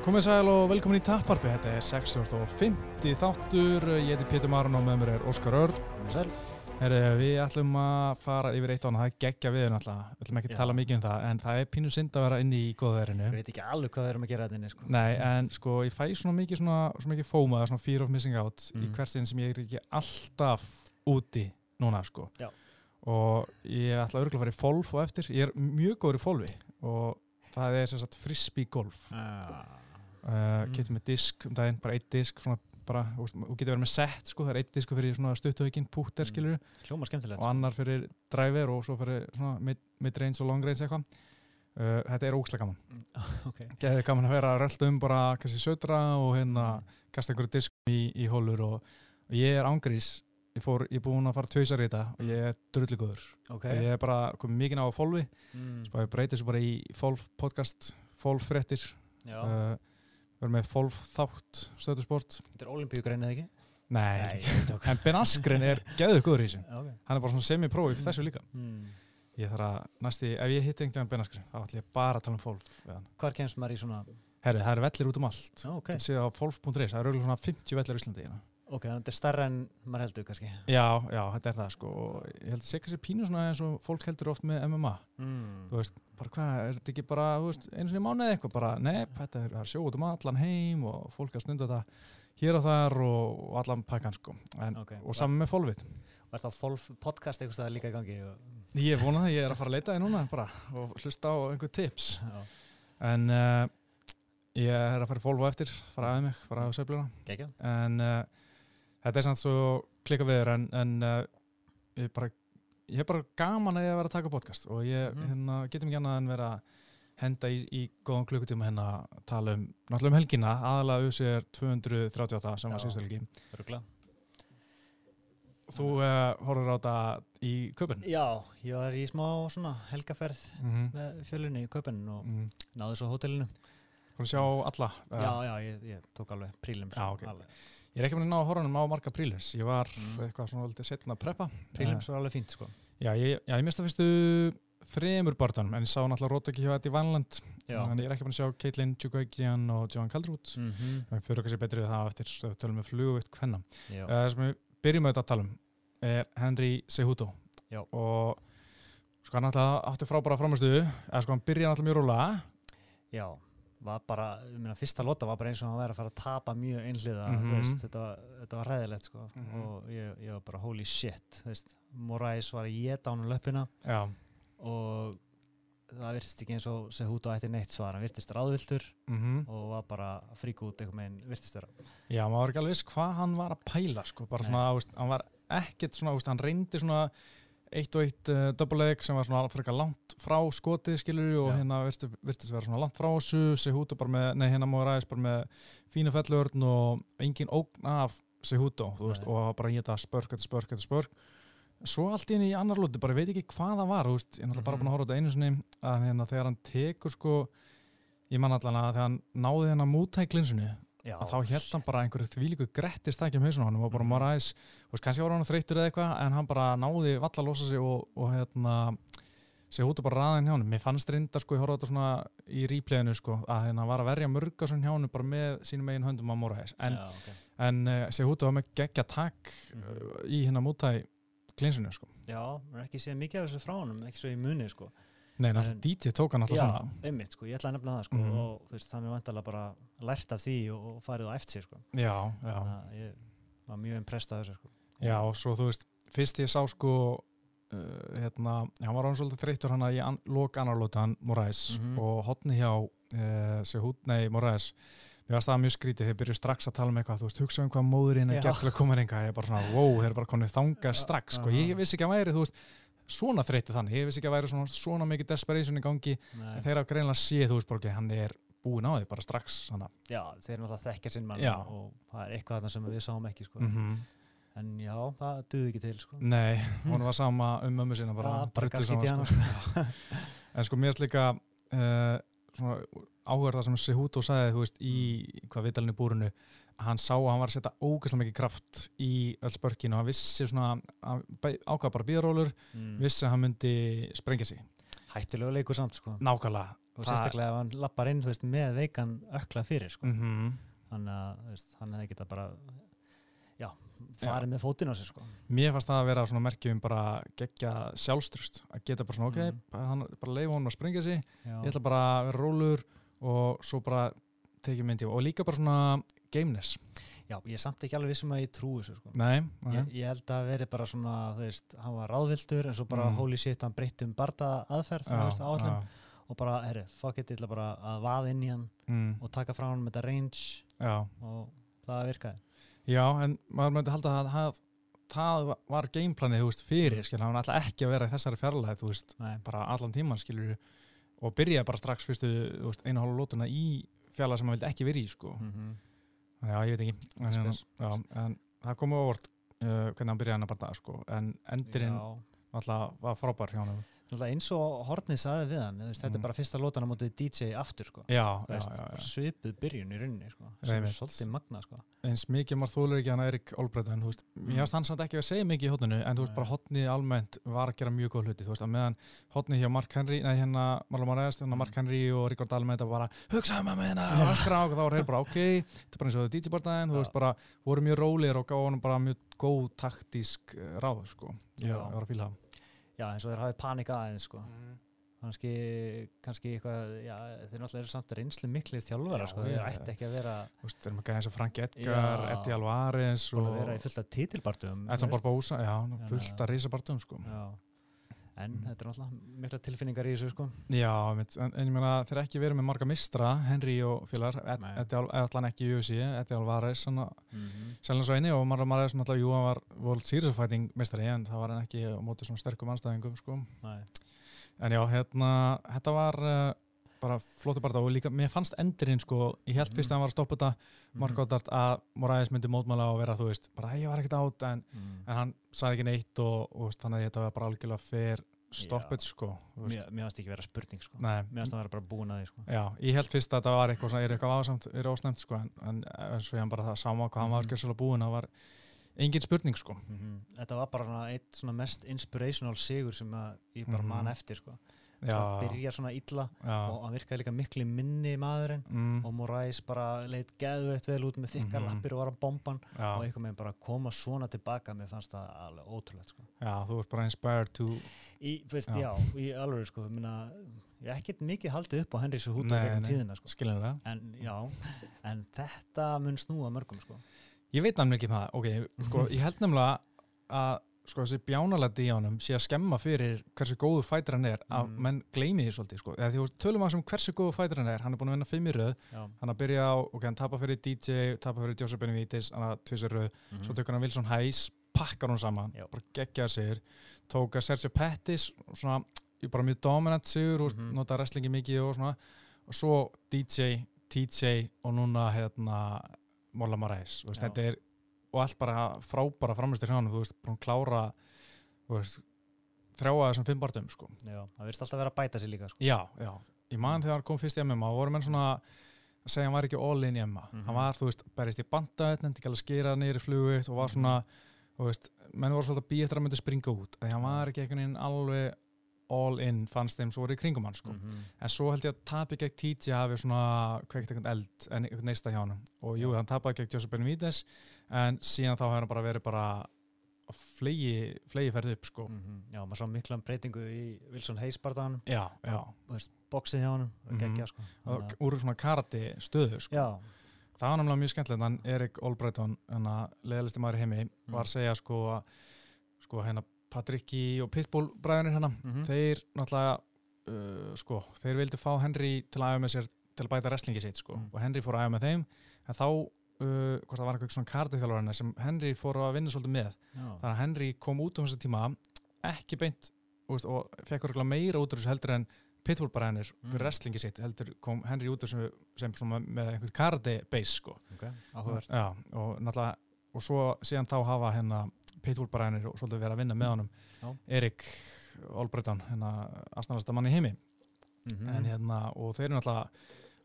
Komið sæl og velkomin í Tapparpi, þetta er 65. þáttur, ég heiti Pétur Marun og með mér er Óskar Örd. Komið sæl. Herri, við ætlum að fara yfir eitt ána, það er geggja við náttúrulega, við ætlum ekki að tala mikið um það, en það er pínu synd að vera inni í góðverinu. Ég veit ekki alveg hvað við erum að gera þetta inni, sko. Nei, en sko, ég fæ svona mikið, svona, svona mikið fóma, svona fear of missing out í Mm. hvert sinn sem ég er ekki alltaf úti núna, sko. Já. Og ég ætla örgulega að fara í golf og eftir, ég er mjög góður í golfi og það er sem sagt frisbee golf. Ah. Uh, Mm. kefti með disk um daginn, bara eitt disk svona bara, veist, þú getur verið með set sko, það er eitt disk fyrir svona stuttuhaukin pútter Mm. skilur Hljóma skemmtilegt. og annar fyrir driver og svo fyrir svona mid- mid-range og long-range eitthvað uh, þetta er ógæslega gaman sko. ok. geðið gaman að vera að rölda um bara kannski södra og hérna Mm. kasta einhverju diskum í, í hólur og, og ég er ángrís ég, fór, ég er búinn að fara tveisar í þetta og ég er drulliguður Ok. og ég er bara komið mikið á fólfi Mm. og ég breyti þessu bara í fólf podcast fólf fréttir Já. uh, verður með fólf þátt stöðusport Þetta er olimpíugrein eða ekki? Nei, en Ben Askren er gæðuð góður í þessu Ok. hann er bara svona semi-próf í þessu líka Mm. ég þarf að næsti, ef ég hitti einhvern Ben Askren þá ætlum ég bara að tala um við hann. Hvar kemst maður í svona... herri, það eru vellir út um allt Já, ok. þetta séð á fólf.is, það eru örugglega svona 50 vellir í Íslandi hérna. Ok, þannig að þetta er starra en maður heldur kannski. já, já, þetta er það sko og ég held að sé kannski pínu svona eins og fólk heldur oft með MMA Mm. þú veist, bara hvað, er þetta ekki bara þú veist, einu sinni í mánuði eitthvað, bara, nei, þetta er, það er sjó út um allan heim og fólk að stunda þetta hér og þar og, og allan pakkan sko, en, Ok. og saman með fólfið Og er það Folf podcast eitthvað staðar líka í gangi? Og... Ég er vonað að ég er að fara að leita því núna bara og hlusta á einhver tips Já. en uh, ég er að fara í Volvo eftir fara aðeins mig, fara á söfluna Gekja? en uh, þetta er samt svo klika viður en, en uh, ég, er bara, ég er bara gaman að ég að vera að taka podcast og ég Mhm. hérna, getum ekki annað en vera henda í, í góðan klukkutíma hérna að tala um náttúrulega um helgina, aðalega er 238 sem var Já. síðustu helgi Rugla? Þú uh, horfður á þetta í köpun Já, ég var í smá svona helgaferð mm -hmm. með fjölunni í köpinn og mm. náðu svo hótelinu. Þú sjá alla eða? Já, já, ég, ég tók alveg prílum. Já, ok. Alveg. Ég er ekki búin að ná að horfa á marga prílims. Ég var Mm. eitthvað svona litið setna að preppa. Prílum svo alveg fínt, sko. Já, ég, ég mista fyrstu þremur barðanum, en ég sá náttúrulega Rótaki hjá Eddie Vanland. Þannig ég er ekki búin að sjá Caitlin Chukwuegian og Johan Kaldrút. Mm -hmm. Mm. Við fyrir kannski betri við það eftir, tölum við fluguvitt hvenna. Það sem við byrjum með þetta að tala um er Henry Cejudo. Já. Og sko hann náttúrulega átti frábæra framistuðu, eða sko hann byrjaði náttúrulega mjög rólega. Já, var bara, ég meina, fyrsta lota var bara eins og hann væri að fara að tapa mjög einhliða, mm veist, þetta, þetta var ræðilegt, sko, Mhm. og ég, ég var bara holy shit, veist, Moraes var að geta hann um löppina Já. og það virtist ekki eins og Sehuto ætti neitt svar, hann virtist ráðviltur Mm og var bara að fríka út eitthvað meginn virtist vera. Já, maður var ekki alveg viss hvað hann var að pæla sko, bara Nei. svona, hann var ekkert svona, hann reyndi svona eitt og eitt uh, double leg sem var svona frekar langt frá skotið skilur og Já. hérna virtist, virtist vera svona langt frá þessu, Sehuto bara með, nei hérna má ræðis bara með fínu fellurn og engin ógn af Sehuto, veist, og bara geta spörk, þetta spörk, þetta spörk svo allt í henni í annar lúti, bara ég veit ekki hvað það var, veist, ég er náttúrulega bara Mhm. búin að horfa á þetta einu sinni, að hérna þegar hann tekur sko, ég man allan að þegar hann náði hennar mútæklinsunni Já, að þá held hann bara einhverju þvílíku grettist ekki um hausunum hann og bara. Moraes, þú veist, kannski var hann þreyttur eða eitthvað en hann bara náði valla að losa sig og, og hérna sig út og bara raðin hjá hann mér fannst reynda sko, ég horfði þetta svona í replayinu sko, að hérna var að verja mörgasun hjá hann bara með sínum eigin höndum á Moraes en, Já, ok. en uh, sig út var með geggja takk Mhm. uh, í hérna mútæ klinsinu sko Já, maður ekki séð mikið af þessu frá honum, ekki svo í muni, sko. Nei, En- DJ tók hann alltaf Já, svona einmitt, sko, ég ætla að nefna það, sko, Mhm. og veist, hann er vantalega bara lært af því og, og farið á eftir, sko. Já, já Þannig að ég var mjög impressed af þessu, sko. Já, og svo þú veist, fyrst ég sá sko uh, hérna, hann var án svolítið þreyttur hann að ég lók annarlóta hann Moraes Mhm. og hotni hjá uh, sig hút, nei, Moraes mér varst það mjög skrítið, þeir byrjuðu strax að tala um eitthvað þú veist, hugsa um hvað móðurinn er Já. gert til að koma reynga ég er bara svona, wow, þeir eru bara konið þangað strax sko, ég vissi ekki að væri, þú veist svona þreytið þannig, ég vissi ekki að væri svona, svona mikið desperation í gangi, Nei. en þeir hafa greinlega séð, ekki, hann er búinn á því bara strax, þannig Já, þeir eru náttúrulega þekkja sinn mann Já. og, það er eitthvað þarna sem við sáum ekki, sko. mm En já, það duði ekki til, sko. Nei, hún var sama um mömmu sína bara, bara drullu gaskít í hana, sko. En sko mér er líka uh, áhverða sem Sehuto sagði, þú veist, í hvað vitalinu búrinu, að hann sá að hann var að setja ógeðslega mikið kraft í öll spörkinu og hann vissi svona, ákvað bara bíðarólur, mm. vissi að hann myndi sprengja sig. Hættulegu leikur samt, sko. Nákvæmlega, og sérstaklega ef hann lappar inn veist, með veikan ökla fyrir sko. mm þannig að veist, hann hefði geta bara já, farið með fótinn á sig sko. Mér fannst það að vera svona merkjum bara gegja sjálfstrust að geta bara svona ok, Mhm. hann bara leifa honum að springa sig já, ég ætla bara að vera rólur og svo bara tekið myndi og líka bara svona gameness já, ég er samt ekki alveg vissum að ég trúi þessu sko. Nei, nei. ég, ég held að veri bara svona þú veist, hann var ráðvildur en svo bara Mm. holy shit, hann breytti um barda aðferð þú veist, áallin, og bara, herri, fuck it, ég ætla bara að vaða inn í hann mm, og taka frá hann með þetta range já. og það virkaði já, en maður myndi halda að það, það var- var gameplanið, þú veist, fyrir skil, hann ætla ekki að vera í þessari fjarlæð þú veist, Nei. bara allan tíman, skilur og byrja bara strax fyrstu, einu hálfa lótuna í fjarlæð sem hann vildi ekki vera í, sko. Mm -hmm. já, ég veit ekki. En, já, en það kom óvart uh, hvernig hann byrjaði hann að bara sko, en endurinn alltaf var frábær hjá hann eins og Hornið saði við hann veist, þetta Mm. er bara fyrsta lótan á mótið DJ aftur sko. já, veist, já, já. svipuð byrjun í rauninni sko, sem er svolítið magna sko. eins mikið maður þólur ekki hann Erik Olbreyt en veist, Mm. ég veist hann ekki að segja mikið í hotninu en þú veist hotnið almennt var að gera mjög góð hluti að meðan hotnið hjá Mark Henry nei hérna Marlon hérna Mm. Mark Henry og Ríkard Almen þetta bara hugsaðum að með hérna og þá var þeir bara ok þetta er bara eins og DJ barndaginn þú veist bara voru mjög rólir og gáðu hann bara mjög góð taktísk ráð sko Já. var að fíla það Já, eins og þeir hafið panik aðeins sko. kannski, kannski eitthvað já, þeir náttúrulega eru samt reynslu miklir þjálfara Já, sko. þeir ætti ekki að vera þú veist, þeir með gæði eins og Frank Edgar. Eddie Alvarez og að vera í fullt af titilbartum Edson Barbosa, já, Þannig fullt að- að reysa barndum sko Já. En Mm. þetta er náttúrulega mikla tilfinningar í þessu sko. Já, mitt, en, en ég meina þeir ekki verið með marga mistra, Henry og félagar, allan ekki í UFC, Eddie Alvarez, hann að mm -hmm. selja svo eini og Marra Mares náttúrulega, jú, hann var World Series Fighting mistari en það var hann ekki á móti svona sterkum anstæðingum, sko. En já, hérna, þetta var uh, bara flóttu bara og líka, mér fannst endurinn, sko, ég held fyrst að hann var að stoppa þetta, Mhm. Mark Goddard, að Moraes myndi mótmála og vera, þú veist, bara, "Hey, ég var ekkert átt, en, mm. en hann sagði ekki neitt og, og þannig að þetta var bara algjörlega fair stoppið, Já. sko. mér, mér fannst ekki vera spurning sko. Mér fannst það vera bara búin að því sko. Já, ég held fyrst að þetta var eitthvað svona, er eitthvað ásamt, er ósnefnt sko, en, en eins og ég hann bara það sama hvað hann var Mhm. gjössalega búinn, það var engin spurning sko. Mhm. þetta var bara svona eitt svona mest inspirational sigur sem ég bara Mhm. man eftir sko. Það byrja svona illa já, og hann virkaði líka miklu minni maðurinn mm, og Moraes bara leitt geðveitt vel út með þykkar Mhm. lappir og var að bomban já, og einhvern veginn bara koma svona tilbaka mér fannst það alveg ótrúlegt sko. já, þú ert bara inspired to, í, veist, Já. í alveg sko, meina, ég hef ekkert mikið haldið upp á Henry Suhuta gegnum tíðina sko. en já, en þetta mun snúa mörgum sko. Ég veit namn ekki um það, ok, sko, ég held nefnilega að sko, þessi bjánalæti í honum sé að skemma fyrir hversu góðu fætir hann er, að Mhm. menn gleymi því svolítið, sko, eða því veist, tölum að sem hversu góðu fætir hann er, hann er búin að vinna fimm í röð, já, hann að byrja á, ok, hann tapa fyrir DJ, tapa fyrir Joseph Benavides, hann að tvisir röð, Mhm. svo tekur hann Wilson Hayes pakkar hún saman, Já. bara geggjar sig tók að Sergio Pettis svona, bara mjög dominant sigur og Mhm. nota wrestlingi mikið og svona. Og svo DJ, TJ og núna hérna Molla Marais, þetta er og allt bara frábara framistir hjá hann þú veist, bara hún klára veist, þrjáa þessum fimm barndum sko. já, það verðist alltaf vera að bæta sig líka sko. já, já, ég man þegar hann kom fyrst í MMA voru menn svona að segja að hann var ekki all in í MMA, Mhm. hann var, þú veist, berist í bandaðet, nefndi ekki alveg að skera niður í flugu og var Mhm. svona, þú veist menn voru svolítið að býja eftir að myndi springa út því hann var ekki einhvern veginn alveg all in fannst þeim svo í kringum hann sko. Mhm. en svo held ég að tapi gegn TJ hafi svona kveikt einhvern eld en einhvern neista hjá hann og jú, hann tapaði gegn Joseph Benavides en síðan þá hefur hann bara verið bara flegi, flegi ferði upp sko. Mhm. já, maður sá mikla breytingu í Wilson Hayes barðan bóksið hjá hann, Mhm. geggja sko. Þannig úr svona karate stöðu sko. já, það var náttúrulega mjög skemmtilegt hann Erik Olbreyton, hann að leðalisti maður í heimi Mm. var að segja sko að sko hérna Patricki og Pitbull bræðinir hérna, Mhm. þeir náttúrulega uh, sko, þeir vildu fá Henry til að æfa með sér til að bæta wrestlingi sitt sko Mm. og Henry fór að æfa með þeim en þá, uh, hvort það var eitthvað svona kardiþjálfur sem Henry fór að vinna svolítið með já. þannig að Henry kom út um þessu tíma ekki beint og, og fekk örgulega meira út úr þessu heldur en Pitbull bræðinir Mm. fyrir wrestlingi sitt heldur kom Henry út úr þessu sem svona með einhvern kardi base sko ok, áhugavert Já, og náttúrulega og svo síðan þá hafa hérna Pitbull bræðinir og svolítið verið að vinna með honum Já. Erik Olbreyton hérna aðstæðanasta mann í heimi Mhm. en hérna, og þeir eru náttúrulega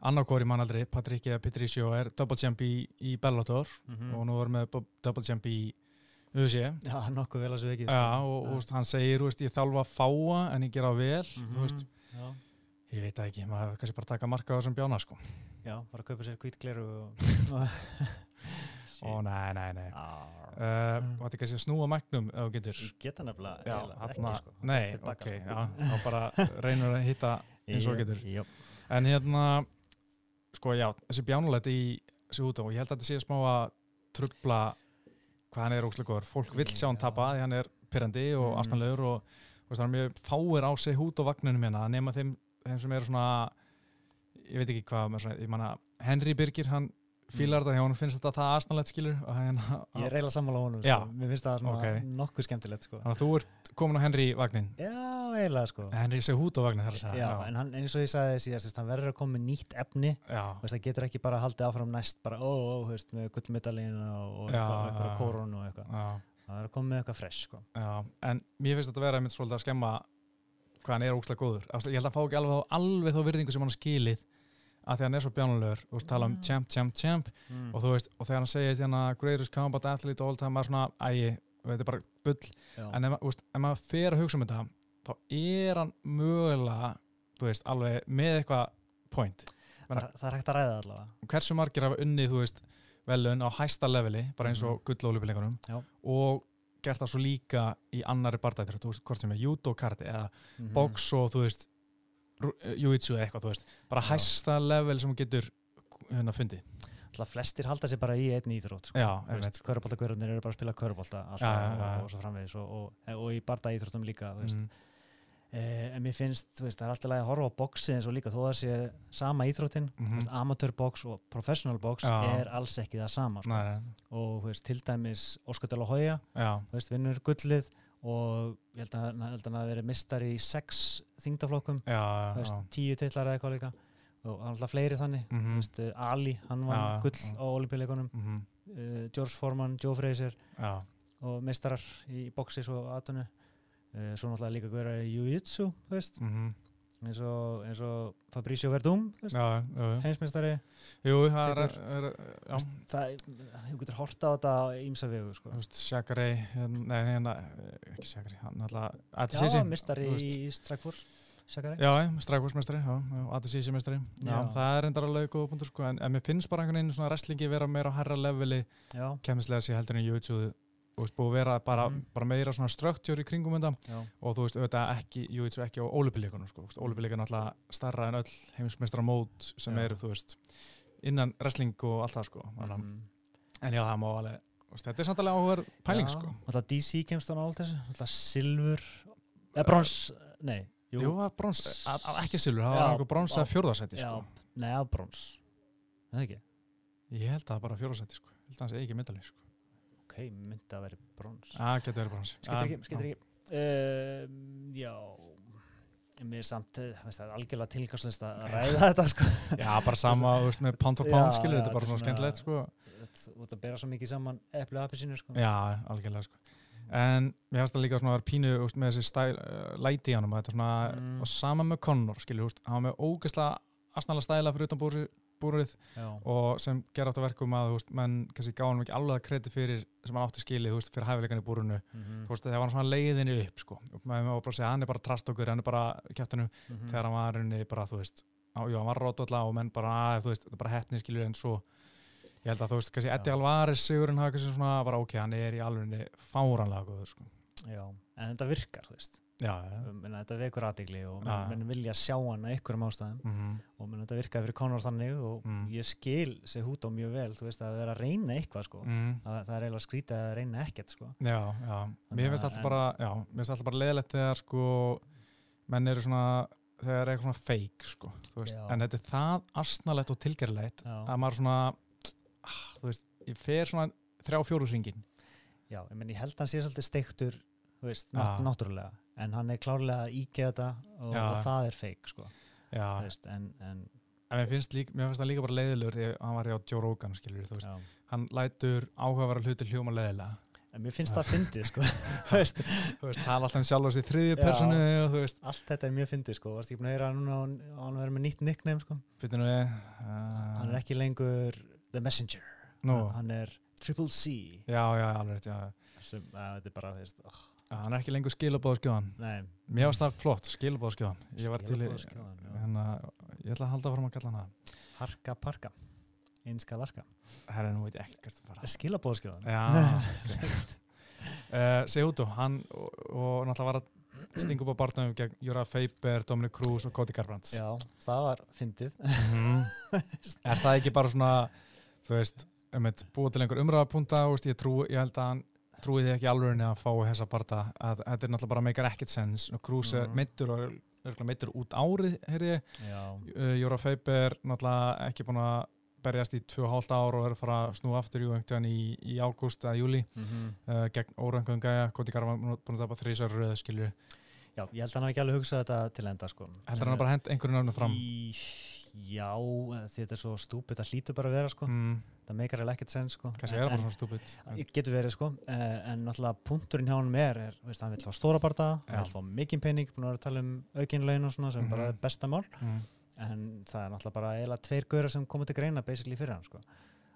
annarkóri mannaldri, Patrick Patricio er double champ í, í Bellator Mhm. og nú er með bu- double champ í UFC já, nokkuð vel að svo ekki Já, og, og hann segir, veist, ég þálfa fáa en ég gera vel, Mhm. þú veist, Ég veit ekki, maður kannski bara taka marka á þessum bjána sko. Já, bara að kaupa sér hvít gleru og... Ó, nei, nei, nei. Og þetta er kannski að snúa mæknum ef þú getur. Geta nefnilega Já, hafna, ekki, sko. nei, ok, sko. já, þá bara reynur að hitta eins og þú getur. Jú, En hérna, sko, já, þessi bjánulegti í þessi út og ég held að þetta sé smá að trubla hvað hann er óslega góður. Fólk vill sjá hann tapa því hann er pyrrandi og Mm. astanlegur og þú veist, hann er mjög fáir á sig hút á vagnunum hérna, nema þeim, þeim sem eru svona, ég veit ekki hvað, svona, ég manna, Henry Birgir, hann fílar þetta hjá hann, finnst þetta það astanlegt skilur Mm. Ég er reyla sammála á honum, Já. sko. Mér finnst það svona Ok. nokkuð skemmtilegt, sko. þannig að þú ert komin á Henry vagnin. Já, eiginlega, sko. Henry sé hút á vagnin þar að segja. Já, en hann, eins og ég sagði síðast, hann verður að koma með nýtt efni já, það getur ekki bara haldið áfram næst bara, ó, ó, veist, með gullmedalina og, Já, eitthvað, já. kórun og eitthvað já. það er að koma með eitthvað fresh, sko Já, en mér finnst þetta að vera einmitt svolítið að skemma hvað hann er ógslag góður. Ég held að hann fá ekki alveg, þá- alveg þá virðingu sem hann skilið að því hann er svo bjánulegur og tala um champ, champ, champ mm. og þú veist, og þegar hann segir hérna greatest combat athlete all time, maður svona ægi, þetta er bara bull, Já. en ef, veist, ef maður fer að hugsa um þetta, þá er hann mögulega, þú veist, alveg með eitthvað point. það, er- það er hægt að ræða allavega Hversu margir hafa unnið, þú veist, velun á hæsta leveli, bara eins og mm gullólupileikunum Já. og gert það svo líka í annari bardættur, þú veist, hvort sem er judo, karate eða Mhm. box og þú veist eh, jiu-jitsu eða eitthvað, þú veist bara Já. hæsta level sem getur hérna fundið. Alltaf flestir halda sér bara í einni íþrótt sko. Köruboltagörðunir eru bara að spila körubolta alltaf Já, já. Og, og svo framvegis og, og, og í barda íþróttum líka þú veist. Mm. Eh, en mér finnst, þú veist, það er alltaf lægi að horfa á boxið eins og líka þó að sé sama íþróttin mm. -hmm. amateurbox og professional box Já. er alls ekki það sama sko. Nei, nei, og þú veist, til dæmis Óskar Dala Hója já, þú veist, vinnur gullið og ég held að, hann- hafi verið mistari í sex þingdaflokkum tíu titlar eða eitthvað líka og hann alltaf fleiri þannig Mhm. þú veist, uh, Ali, hann vann Já, gull já. á olimpíuleikunum Mhm. uh, George Foreman, Joe Frazier já, og meistarar í boxis og aðtunni uh, svo náttúrulega líka hverja í jiu-jitsu þú veist, mhm. Eins og, eins og Fabricio Verdum, er, er, það, þú getur horta á þetta ímsa vegu sko. Shakari, hérna, nei, hérna, ekki Adesisi, mistari í Strækfors já, Já. það er endar alveg punktur, sko, en, en mér finnst bara einhvern veginn svona wrestlingi vera meira á herra leveli. Kemmislega sér heldur en jiu-jitsu og veist, búið að vera bara, Mhm. bara meira svona struktúr í kringum þetta já, og þú veist, auðvitað ekki, jiu-jitsu ekki á ólupilíkunum, sko, ólupilíkun er alltaf starra en öll heimsmeistara mót sem Já. eru, þú veist, innan wrestling og allt það, sko, mm. En já, það má alveg, þú veist, þetta er samt alveg áhugaður pæling, Já, sko. alltaf DC kemst á nált þessu alltaf silfur eða brons, nei Jú, var brons, ekki silfur, það Já, var einhver brons að fjórðarsæti, já, sko. nei, að brons er það ekki, Ég held að það bara fjórðarsæti, sko. Ég held að það sé ekki myndalið, sko. Ok, myndi að vera brons Það getur verið brons. ekki, skiptir ekki uh, já mér er samt, veist, það er algjörlega tilgangslist að ræða þetta sko Já, bara sama, veist, með pound for pound, já, þetta er bara þetta svona skemmtilegt, sko. að bera svo mikið saman epli og appisínu sko Já, algjörlega, sko. En mér finnst það líka svona að vera pínu úst, með þessi stæl, uh, læti í hann þetta Mm. og sama með Conor, skilur, úst, hann var með ógeðslega asnalega stæla fyrir utan búrið já, og sem gera átt að verkum að, veist, menn kannski hann ekki alveg að kredi fyrir sem hann átti skilið, veist, fyrir hæfileikan í búrinu, mhm, þú veist, þegar var svona leiðinni upp, sko, og maður var bara að segja, hann er bara trast okkur, hann er bara kjæftinu, mhm. þegar hann var rauninni bara, þú veist, á, jú, hann var rótalla og menn bara, að, þú veist, þetta er bara hefnir skilur en svo, ég held að þú veist, kannski Eddie. Alvarez sigurinn hafa kannski svona bara, ok, hann er í alveg fáranlega góður, sko. Já, en þetta virkar þú veist. Já, já, um, menna, þetta vekur aðdegli og menn, vilja sjá hann að einhverjum ástæðum. Mhm, og menn, þetta virkaði fyrir Conor þannig og Mm. ég skil sig hút á mjög vel þú veist að vera að reyna eitthvað sko. Mhm, það, það er eiginlega skrítið að reyna ekkert sko. Já, já, Þannig mér finnst að- alltaf bara, já, mér finnst alltaf bara leðilegt þegar, sko, menn eru svona, þegar er eitthvað svona fake, sko, þú veist, en þetta er það asnalegt og tilgerlegt að maður svona, ah, þú veist, ég fer svona þrjá fjóru hringin, já ég, menn, ég held hann sé svolítið steiktur þú veist, nátt, náttúrulega. En hann er klárlega að íkja þetta og, og það er feik sko. Veist, en, en En mér finnst, líka, mér finnst það líka bara leiðilegur því að hann var hjá Joe Rogan, skilur þú veist. Hann lætur áhugavara hluti hljóma leiðilega. en mér finnst það fyndið sko. Þú veist, tala alltaf um sjálf á sig þriðju personu og allt þetta er mjög fyndið sko. Varst ekki búin að heyra núna að hann- að hann verður með nýtt nickname sko? Nú við, uh, hann er ekki lengur The Messenger. Nú. hann er Triple C. Já, já, alveg já. þetta er bara, þú veist, oh, Já, Hann er ekki lengur skilabóðskjóðan. nei. Mér varst það flott, skilabóðskjóðan. Ég var til í, hérna, ég ætla að halda fram að kalla hann það Harka Parka. Einska Larka Herra, nú veit ég að fara. Skilabóðskjóðan uh, Sehuto, hann og, og náttúrulega var að stinga upp á barnum gegn Jura Feiber, Dominic Cruz og Cody Garbrandt. Já, það var fyndið. Mhm. Er það ekki bara svona þú veist, um eitt búið til einhver umræðapunta ég, ég held að hann trúi því ekki alveg að fá þessa barta að þetta er náttúrulega bara meikar ekkert sens. Cruz er Mhm. meittur og örugglega meiddur út árið, ég. Já, uh, Jóra Feiber náttúrulega ekki búin að berjast í 2,5 ár og er að fara að snúa aftur einhvern veginn í, í ágúst eða júli mm uh, gegn órangum gæja, Cody Garbrandt búin að tapa þrísar röðu skilju Já, ég held að hann hafi ekki alveg hugsað þetta til enda sko. heldur hann að bara hent einhverju nöfnu fram. Í, já, eh, þetta er svo stúpid að hlýtu bara að vera sko. mm, það meikar eða ekkert sen sko. kannski er það bara svona stúpid Ég getur verið sko, uh, en náttúrulega punkturinn hjá hann er, er veist, hann vil fá stóra Já. hann vil fá mikinn pening, búin að vera að tala um aukinlegin og svona sem Mhm. bara er besta mál, mm, en það er náttúrulega bara eiginlega tveir gaurar sem komið til greina basically fyrir hann sko.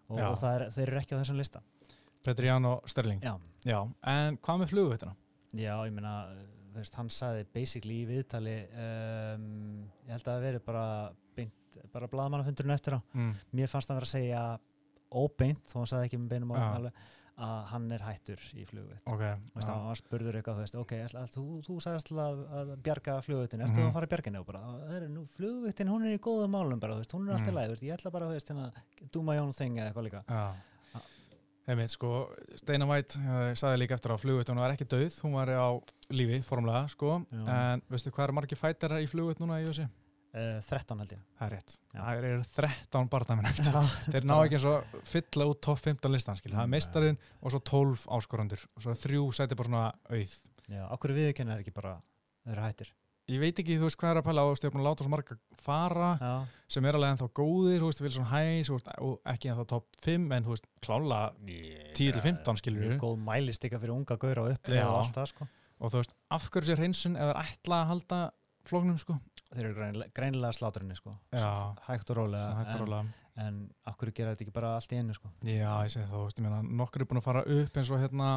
og, og það er, þeir eru ekki á þessum lista. Petri Ján og Sterling Já, Já, en hvað með flugvittina? já ég meina, veist, hann sagði basically í viðtali, um, ég held að það veri bara beint, bara blaðmannafundurinn eftir á, Mm. mér fannst hann vera að segja óbeint, þó hann sagði ekki með beinum á alveg, að hann er hættur í flugvitt. Ok, Þú veist, já. hann spurður eitthvað, þú veist, ok, ætla, þú, þú sagðist alltaf að, að bjarga flugvittin, ertu Mhm. að fara það er nú, flugvittin, hún er í góðum málum bara, veist, hún er alltaf mm. læg, ég ætla bara, do my own thing eða eitthvað líka. Já. Einmitt, sko, Steina White uh, sagði líka eftir á flugvitt, hún var ekki döð, hún var á lífi, formlega, sko, Já. en veistu hvað er margir fætarar í flugvitt núna í USA? Uh, 13 held ég. Það er rétt. Já. Það eru 13 barndamenn eftir. Þeir ná ekki eins og fylla út topp 15 listan, skilja. Það er Nei. meistarinn og svo 12 áskorandur og svo þrjú sæti bara svona auð. Já, okkur viðurkenna er ekki bara, þeir eru hættir. Ég veit ekki, þú veist hvað er að pæla á, þú veist, ég er búin að láta svo marga fara Já, sem er alveg ennþá góðir, þú veist, vil svona hæs veist, og ekki ennþá topp 5 en þú veist, klála 10 til 15 skilur Mjög góð mælistika fyrir unga gauðra og upplifa Já. og allt það, sko. og þú veist, af hverju sér hreinsun það er ætla að halda flóknum, sko Þeir eru greinilega, greinilega sláturinni, sko. Já. Hægt og rólega. Hægt og en, rólega. en af hverju gera þetta ekki bara allt í einu, sko. Já, ég segi það, þú veist, ég meina, nokkur er búin að fara upp eins og hérna,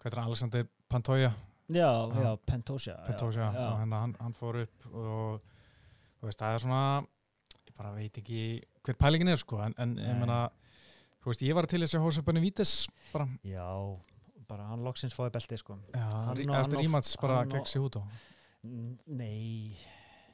hvað er það, Alexander Pantoja Já, Já. já, Pentosia. já, já. hérna, hann, hann fór upp og þú veist, það er svona ég bara veit ekki hver pælingin er, sko, en, en ég Nei. meina þú veist, ég var til þess að hósa Benny Vítes bara, Já, bara hann loksins fóði belti sko. já, Hann rí- og- eða hann og- rímats bara gegn sig út á Nei,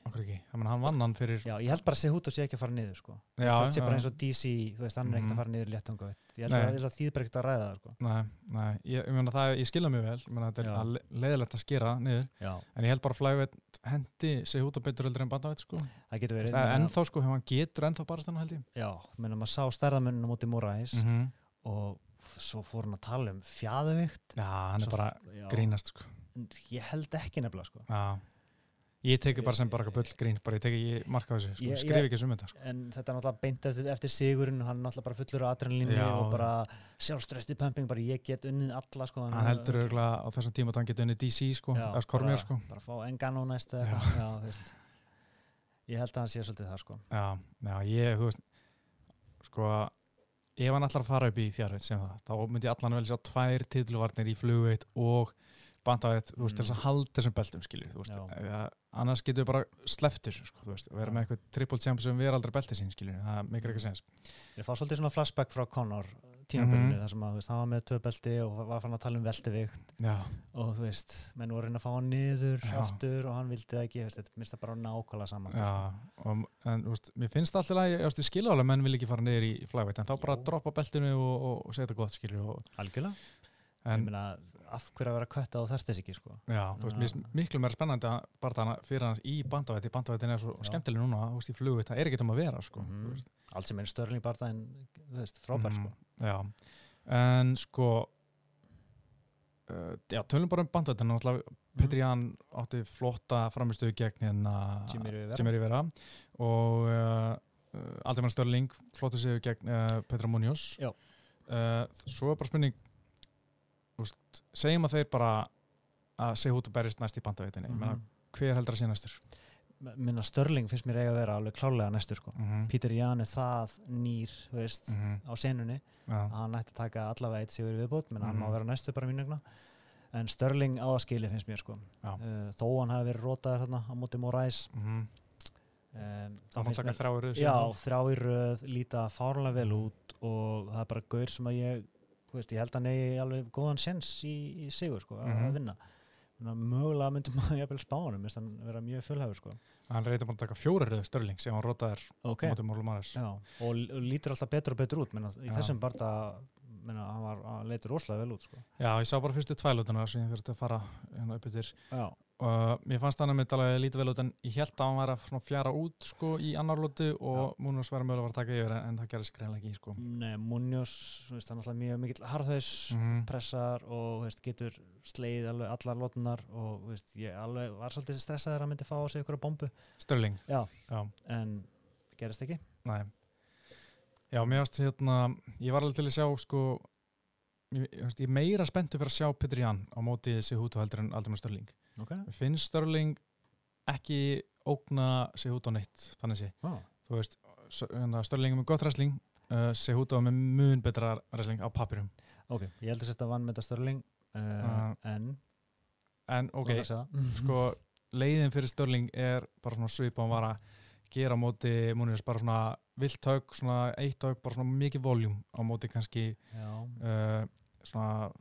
okkur ekki, ég meina, hann vann hann fyrir já, ég held bara að Sehuto sé ekki að fara niður sko. Já, það sé bara eins og DC, þú veist, hann er ekkert Mhm. að fara niður léttunga, ég held að, ég að þýð bara ekkert að ræða það sko. Nei, nei, ég, ég það, ég skilja mjög vel. Ég Já. er le- leiðilegt að skera niður. Já, en ég held bara að flæveit hendi á betur heldur en bandaveit sko. Það getur verið. það er ennþá sko, hann getur ennþá bara stanna held ég. Já, menn að maður sá stærðamönnum mútið Moraes -hmm. og Ég teki bara sem bara eitthvað bull grín bara ég teki marka á þessu, sko, skrif ekki sem þetta sko. En þetta er náttúrulega beint eftir, sigurinn og hann er náttúrulega bara fullur af adrenalínu og bara sjálfströsti pumping, bara ég get unnið alla sko. hann heldur örgulega á þessum tíma að hann geti unni DC sko, eða Skormjör sko bara fá Engano næst eða eitthvað já, þú veist. ég held að hann sé svolítið það sko Já, já, ég, þú veist sko, ef hann að fara upp í fjárveit sem það, þá myndi allan vel sjá tvær titluvarnir í flugveit og bandaveit, þú veist, til þess að halda þessum beltum skilju, þú veist, Mm. Annars getur við bara þessu, sko, vera Já. með eitthvað triple champ sem við aldrei belti sín, skilju, það mikil ekki sens. Ég fá svolítið svona flashback frá Conor tímabölinu Mhm. þar sem að hann var með tvö belti og var fann að tala um veltevikt. Já, og þú veist, menn voru reyna að fá hann niður Já. aftur og hann vildi það ekki veist, þetta minnst það bara nákvæmlega saman já, og, en, þú veist, mér finnst alltaf að, ég skilja alveg, menn vil ekki fara niður í flagveit, en þá bara droppa beltinu og, og, og segja þetta gott, skilju, og, algjörlega, ég meina af hverju að vera kötta og þarft þess ekki sko Já, þú veist, mér finnst miklu meira spennandi að bara þannig fyrir hans í bandavætti, bandavættin er svo Já. skemmtileg núna, þú veist, í flugu, það er ekki um að vera, sko. Þú veist. allt sem er störling bara en þú veist, frábær Mhm, sko Já, en sko, uh, já, tölum bara um bandavættin, náttúrulega Petri Ján átti flotta framistuðu gegn hérna Jimmy Rivera. Og uh, uh, Aldemar Störling flottu sig gegn uh, Petra Munoz. Já. Uh, svo er bara spurning, veist, segjum að þeir bara að segja út að berjast næst í bandavættinni, mm Mhm. hver heldur að sé næstur? minna störling finnst mér eiga að vera alveg klálega næstur sko Mm -hmm. Peter Jan er það nýr veist, á senunni ja. hann ætti að taka allavega eitt sigur viðbót menn hann má Mhm. vera næstu bara mínugna en Störling á að skili finnst mér sko Já. uh, þó hann hafi verið rótaður hérna á móti mm -hmm. um, Það má taka þrjáur Já, þrjá í röð, líta fárlega vel út og það er bara gaur sem að ég, veist, ég held að hann eigi alveg góðan sens í, í sigur, sko, að- Mhm. að vinna. Þannig að mögulega myndum maður jafnvel spánum, minnst hann vera mjög fullhæfur, sko. Hann reyndi búin að taka fjóra röðu störling sem hann rotaðir Ok. á móti Mólum Maris Já, og, l- og lítur alltaf betur og betur út, menna, í Já. þessum barða, menna, hann var, hann leitur rosalega vel út, sko. Já, ég sá bara fyrstu tvælutuna sem ég þurfti að fara hérna upp yfir og mér fannst hann að mitt alveg lítið vel út en ég held að hann væri að fjara út sko í annar lótu og Múnus væri mögulega að taka yfir en, það gerðist greinlega ekki sko. Nei, Munoz, hann er alltaf mjög mikill harðhaus, Mhm. pressar og veist, getur sleið alveg allar lótunar og veist, ég alveg var svolítið stressaður að hann myndi fá á sig ykkur bombu, Störling, Já. Já, en gerist ekki. næ Já, mér varst hérna ég var alveg til að sjá sko ég, ég, meira spenntu fyrir að sjá Petri Jan á móti Sihútu heldur en aldrei með Störling Ok. Mér finnst Störling ekki ógna Sihútu á neitt þannig sé, Ah. þú veist hérna, Störling er með gott wrestling uh, Sihútu er með mun betra wrestling á papirum Ok, ég heldur að vann með þetta Störling, uh, Ah. en en ok, sko leiðin fyrir Störling er bara svona hann var að gera á móti múnir bara svona vilt haug, svona eitt haug bara svona mikið voljum á móti kannski uh, svona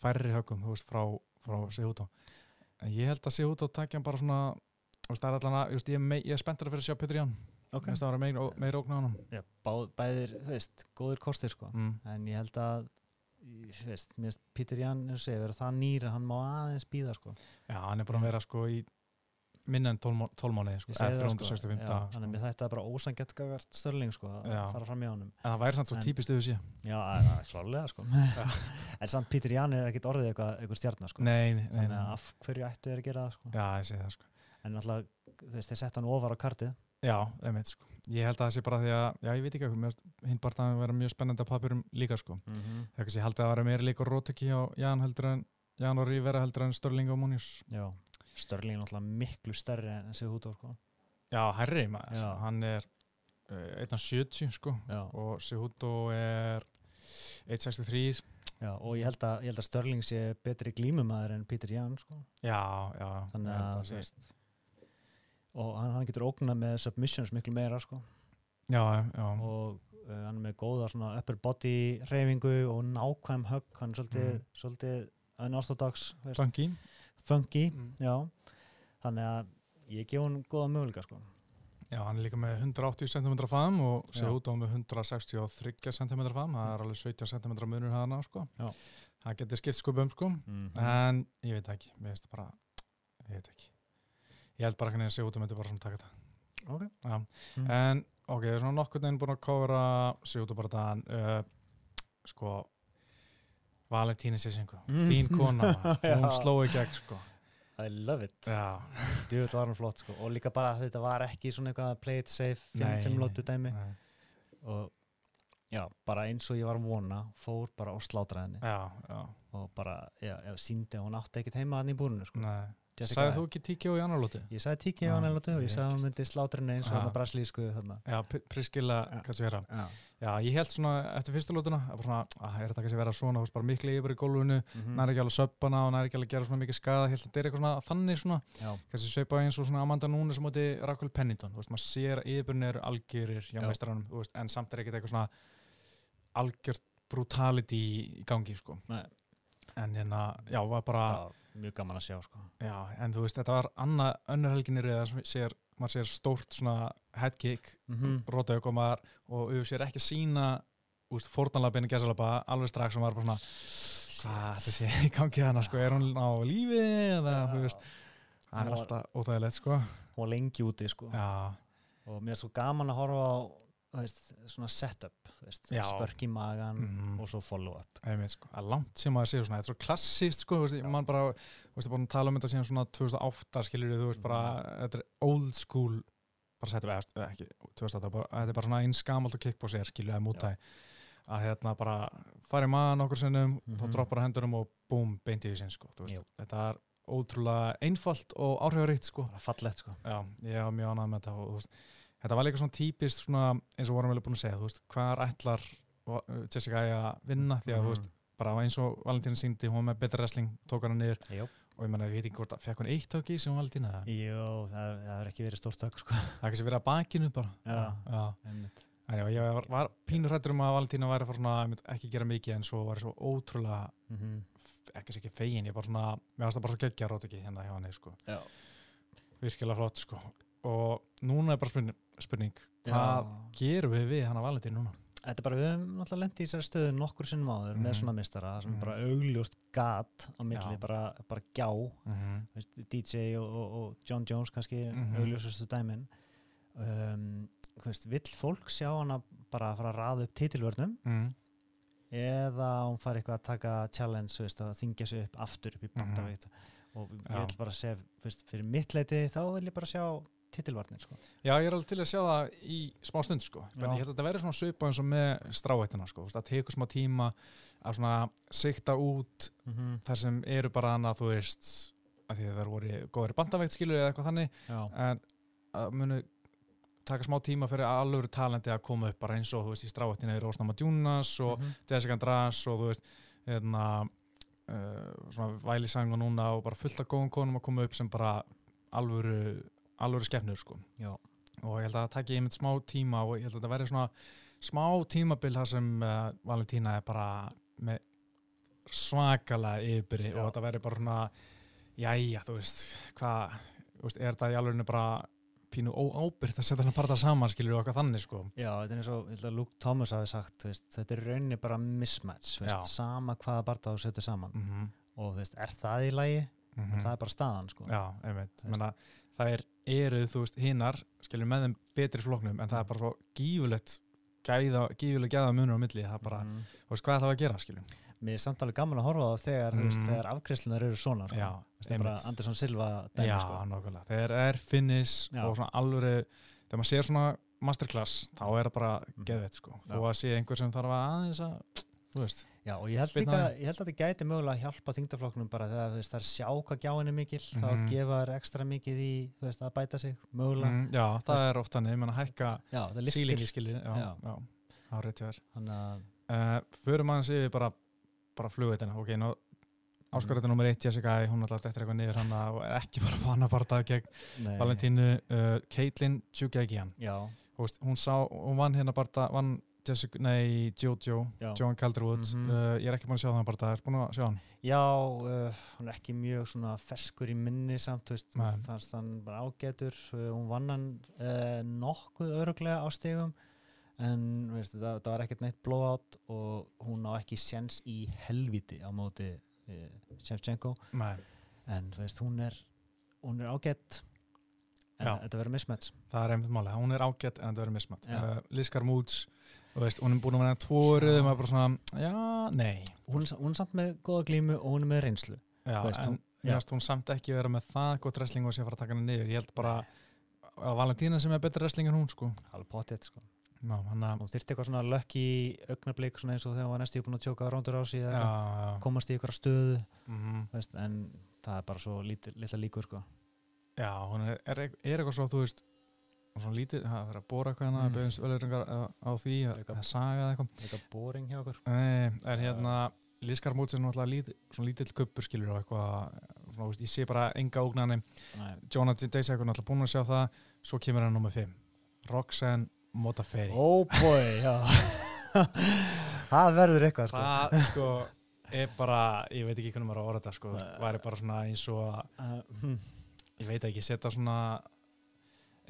færri haugum, þú veist, frá, frá Sihútó en ég held að Sihútó takja hann bara svona þú veist, það allan að, just, ég, er mei- ég er spenntur að fyrir að sjá Petri Ján, ok. okay. það var meira, meira ógna á hann Já, bá, bæðir, þú veist, góðir kostir, sko. mm. En ég held að, þú veist, Jan, eins og segir, vera það nýra, hann má aðeins býða, sko. já, hann er bara að vera sko í minna en tólmáni sko, Ég segi eða það, sko. 365 Já, daga Þannig að sko. þetta er bara ósangett gagart Störling, sko, að Já. fara fram í honum. en það væri samt svo típist auðvitað sé Já, það er klálega, sko. en samt Pítur Jan er ekkit orðið eitthvað, eitthvað stjarnar, sko. nei, nei, nei, Þannig að af hverju ættu þeir að gera það, sko. já, ég segi það sko En alltaf, þeir setta hann ofar á kartið. Já, einmitt sko. Ég held að það sé bara því að, já ég veit ekki hvað, hinn bara það að vera mjög spennandi á papirum líka sko. Mm -hmm. Er kannski, ég held að það vera meira líka rótöki hjá Jan heldur en, Jan og Rívera heldur en Störling og Múnius. Já, Störling er náttúrulega miklu stærri en Sigurður, sko. Já, herri maður, Já. hann er uh, 1.70 sko Já. og Sihuto er 1.63. Já, og ég held að, ég held að Störling sé betri glímumæður en Pítur Jan, sko. Já, já. Þannig að, sé- veist, og hann, hann getur ógnað með submissions miklu meira, sko. Já, já, og uh, hann er með góða svona upper body reyfingu og nákvæm högg hann er svolítið, Mhm. svolítið unorthodox, funky. Funky Mm. já, þannig að ég gef hann góða möguleika sko. Já, hann er líka með 180 cm fam og Já. Sihuto með 163 cm fam, það er alveg 17 cm munur hana sko. Já. Það getur skipt skupum sko. mm en ég veit það ekki, finnst það bara ég veit ekki ég held bara ekki að Sigurður myndi bara svona taka þetta Ok. ja. Mm. en ok, ég er svona nokkur neginn búin að kóra Sigurður bara þann uh, sko Valentíni Sissingu, Mm. þín kona hún sló í gegn sko I love it djúvill var hann flott sko. og líka bara þetta var ekki svona eitthvað play it safe, Nei, fimm, fimm nei. lótu dæmi nei, og já, bara eins og ég var vona fór bara og slátraði henni já, já og bara, já, síndi að hún átti ekkit heima hann í búrinu sko. nei. Sagði þú ekki tíkjó í annar lóti? Ég sagði tíki á Já, hann eða og ég sagði að hann myndi slátra henni eins og Já. þarna brasilísku þarna. já, P- Priskilla, Já. kannski vera Já. já, ég held svona eftir fyrstu lótuna að að er þetta kannski vera svona bara miklu yfir í gólfinu Mhm. næri ekki alveg söppana og næri ekki alveg að gera svona mikið skada ég held að þetta er eitthvað svona þannig svona Já. kannski sveipa eins og svona Amanda Nunes á móti Raquel Pennington, veist, maður sér að yfirbyrni eru algjörir en samt er ekkert eitthvað svona algjört brutality í, í gangi, sko Nei. En hérna, já, var bara var mjög gaman að sjá sko. já, en þú veist, þetta var annað önnur helginni reyða sem sér, maður sér stórt svona headkick, mm -hmm. rótauk og maður, og auðvitað sér ekki sína úst, fórtanlabinu gæsalaba alveg strax og maður bara svona hvað þetta sé í gangi hana, sko, er hún á lífi eða, þú veist það er alltaf óþægilegt, sko var lengi úti sko. já, og mér er svo gaman að horfa á veist, svona setup spörk í magan mm, og svo follow up einmitt, sko, að langt sem maður séu svona, þetta er svo klassist, sko, veist, mann bara veist, bara að tala um þetta síðan svona 2008 skilur þú veist, bara, þetta er old school bara við, eða ekki 2008, bara, þetta er bara svona eins gamalt og kickbox er, skilur, eða mútæði að hérna bara fara í maðan okkur sinnum þá Mhm. droppar að hendunum og búm, beint í því sinn, sko, þetta er ótrúlega einfalt og áhrifaríkt, sko. Bara fallegt sko. Já, ég var mjög ánægð með þetta og þú veist, þetta var líka svona típist svona, eins og vorum vel búin að segja, þú veist, hvar ætlar uh, Jessica að vinna því að, þú veist, bara eins og Valentín síndi, hún með betra wrestling, tók hana niður Jú. og ég menna, ég veit ekki hvort að fekk hún eitt tök í sem hún Valentína það Jú, það það hefur ekki verið stórt tök sko. er kannski verið að bakinu bara Já. Já. Einmitt. En já, ég var, var pínur hrættur um að Valentína væri að fara svona, einmitt, ekki gera mikið en svo var ég svo ótrúlega Mhm. ekki sér ekki fegin, ég bara svona mér varst það bara svo geggja rót ekki hérna hjá henni sko. Virkilega flott sko. og núna er bara spurning, spurning hvað gerum við við hana Valentín núna? Þetta er bara, við höfum náttúrulega lendið í þessari stöðu nokkur sinnum áður Mhm. með svona mistara sem Mhm. er bara augljóst gat á milli, bara, bara gjá Mm veist, DJ og, og, og John Jones kannski Mhm. augljósustu dæmin um, þú veist, vill fólk sjá bara að fara að raða upp titilvörnum mm. eða hún fari eitthvað að taka challenge, veist, að þingja sig upp aftur upp í bandaveit og ég vil bara segja, fyrir mitt leiti þá vil ég bara sjá titilvarnir sko. Já, ég er alveg til að sjá það í smá stund sko. En ég held að þetta verður svona svipa eins og með stráhættina sko. Það tekur smá tíma að svona sikta út mm -hmm. þar sem eru bara annað þú veist að því að það voru góður bandaveikt skilur eða eitthvað þannig Já, en að munu taka smá tíma fyrir alvöru talenti að koma upp bara eins og þú veist í stráhættina eru Ósnama Djúnas og Mhm. Jessica András og þú veist hérna uh, svona vælisang og núna og bara fullt af góðum konum að koma upp sem bara alvöru alvöru skefnur sko og ég held að það taki einmitt smá tíma og ég held að þetta verði svona smá tímabil þar sem uh, Valentína er bara með svakalega Já. og þetta verði bara svona jæja, þú veist, hvað er þetta í alveg bara pínu óábyrgt að setja hann bara það saman skilur og okkar þannig sko Já, þetta er eins og Luke Thomas hafi sagt veist, þetta er rauninni bara mismatch veist, sama hvaða barða þú setur saman mm -hmm. og veist, er það í lagi? Það er bara staðan sko. Já, einmitt, Þú menna það er, eru, þú veist, hinnar skilur með þeim betri floknum en það er bara svo gífulegt gæða, gífulegt gæða munur á milli, það er bara, Mhm. þú veist, hvað er það að gera skilur Mér er samt alveg gaman að horfa á þegar, mm. veist, Mhm. þegar afgriðslunar eru svona sko. Já, Þú það er bara. Andersson Silva dæmi Já, sko. nákvæmlega, þegar er finnis Já. og svona alvöru, þegar maður sér svona masterclass, þá er það bara Mhm. geðveitt sko, þó að sé einhver sem þarf að aðeins að, þú veist Já, og ég held líka, ég held að þetta gæti mögulega að hjálpa þingdaflokknum bara þegar það er sjá hvað gjáin er mikil þá Mhm. gefa þær ekstra mikið í veist, að bæta sig, mögulega. Mm, Já, það veist- er oft þannig, ég menna hækka það sílingi skilur, já, já, Já. það er rétt hjá þér. Að uh, Förum aðeins yfir bara, bara flugveitina, ok, ná Áskarþetta nummer eitt, Jessica, hún alltaf eftir eitthvað niður hann og er ekki bara fann að bara gegn nei, Valentínu, uh, Caitlin Já, Þú veist, hún sá, hún vann hérna bara vann Jessica, nei, Jojo Joan Calderwood, Mhm. uh, ég er ekki búin að sjá það bara, er búin að sjá hann Já, uh, hún er ekki mjög svona ferskur í minni samt, veist, fannst hann bara ágætur, uh, hún vann hann nokkuð öruglega á stegum en veist, það, það var ekkert neitt blowout og hún á ekki séns í helviti á móti Shevchenko. Nei, en þú veist, hún er hún er ágætt en Já. þetta verður mismatch. Það er einmitt máli, hún er ágætt en þetta verður uh, Liskar Moods, þú veist, hún er búin að vera tvo röðum að bara svona, já, nei. Hún, hún er samt með góða glímu og hún er með reynslu. Já, Veist, en ég veist hún samt ekki vera með það gott wrestling og sé að fara að taka henni niður. Ég held bara að Valentína sem er betri wrestling en hún sko. Alveg potið sko. já, hann að hún þyrfti eitthvað svona lucky augnablík svona eins og þegar hún var næstu búin að tjóka rándur á sig eða komast í eitthvað stöðu mhm. veist, en það er bara svo lítið, litla líkur sko. já, hún er, er, er eitthvað svo þú veist svona lítið, það er að bóra eitthvað hana Mm. beðins veleringar á, á því að, saga eða eitthvað. eitthvað boring hjá okkur. Nei, er hérna Lískar Moods er náttúrulega lít, svona lítill kuppur skilur og eitthvað, svona, veist, ég sé bara enga ógnani. Jonathan Daisy eitthvað náttúrulega búin að sjá það, svo kemur hann nummið 5 Roxanne Modafferi. Oh boy, já. Það verður eitthvað sko. það sko er bara, ég veit ekki hvernig maður á orða sko, Nei. væri bara svona eins og uh, hm, ég veit ekki, setja svona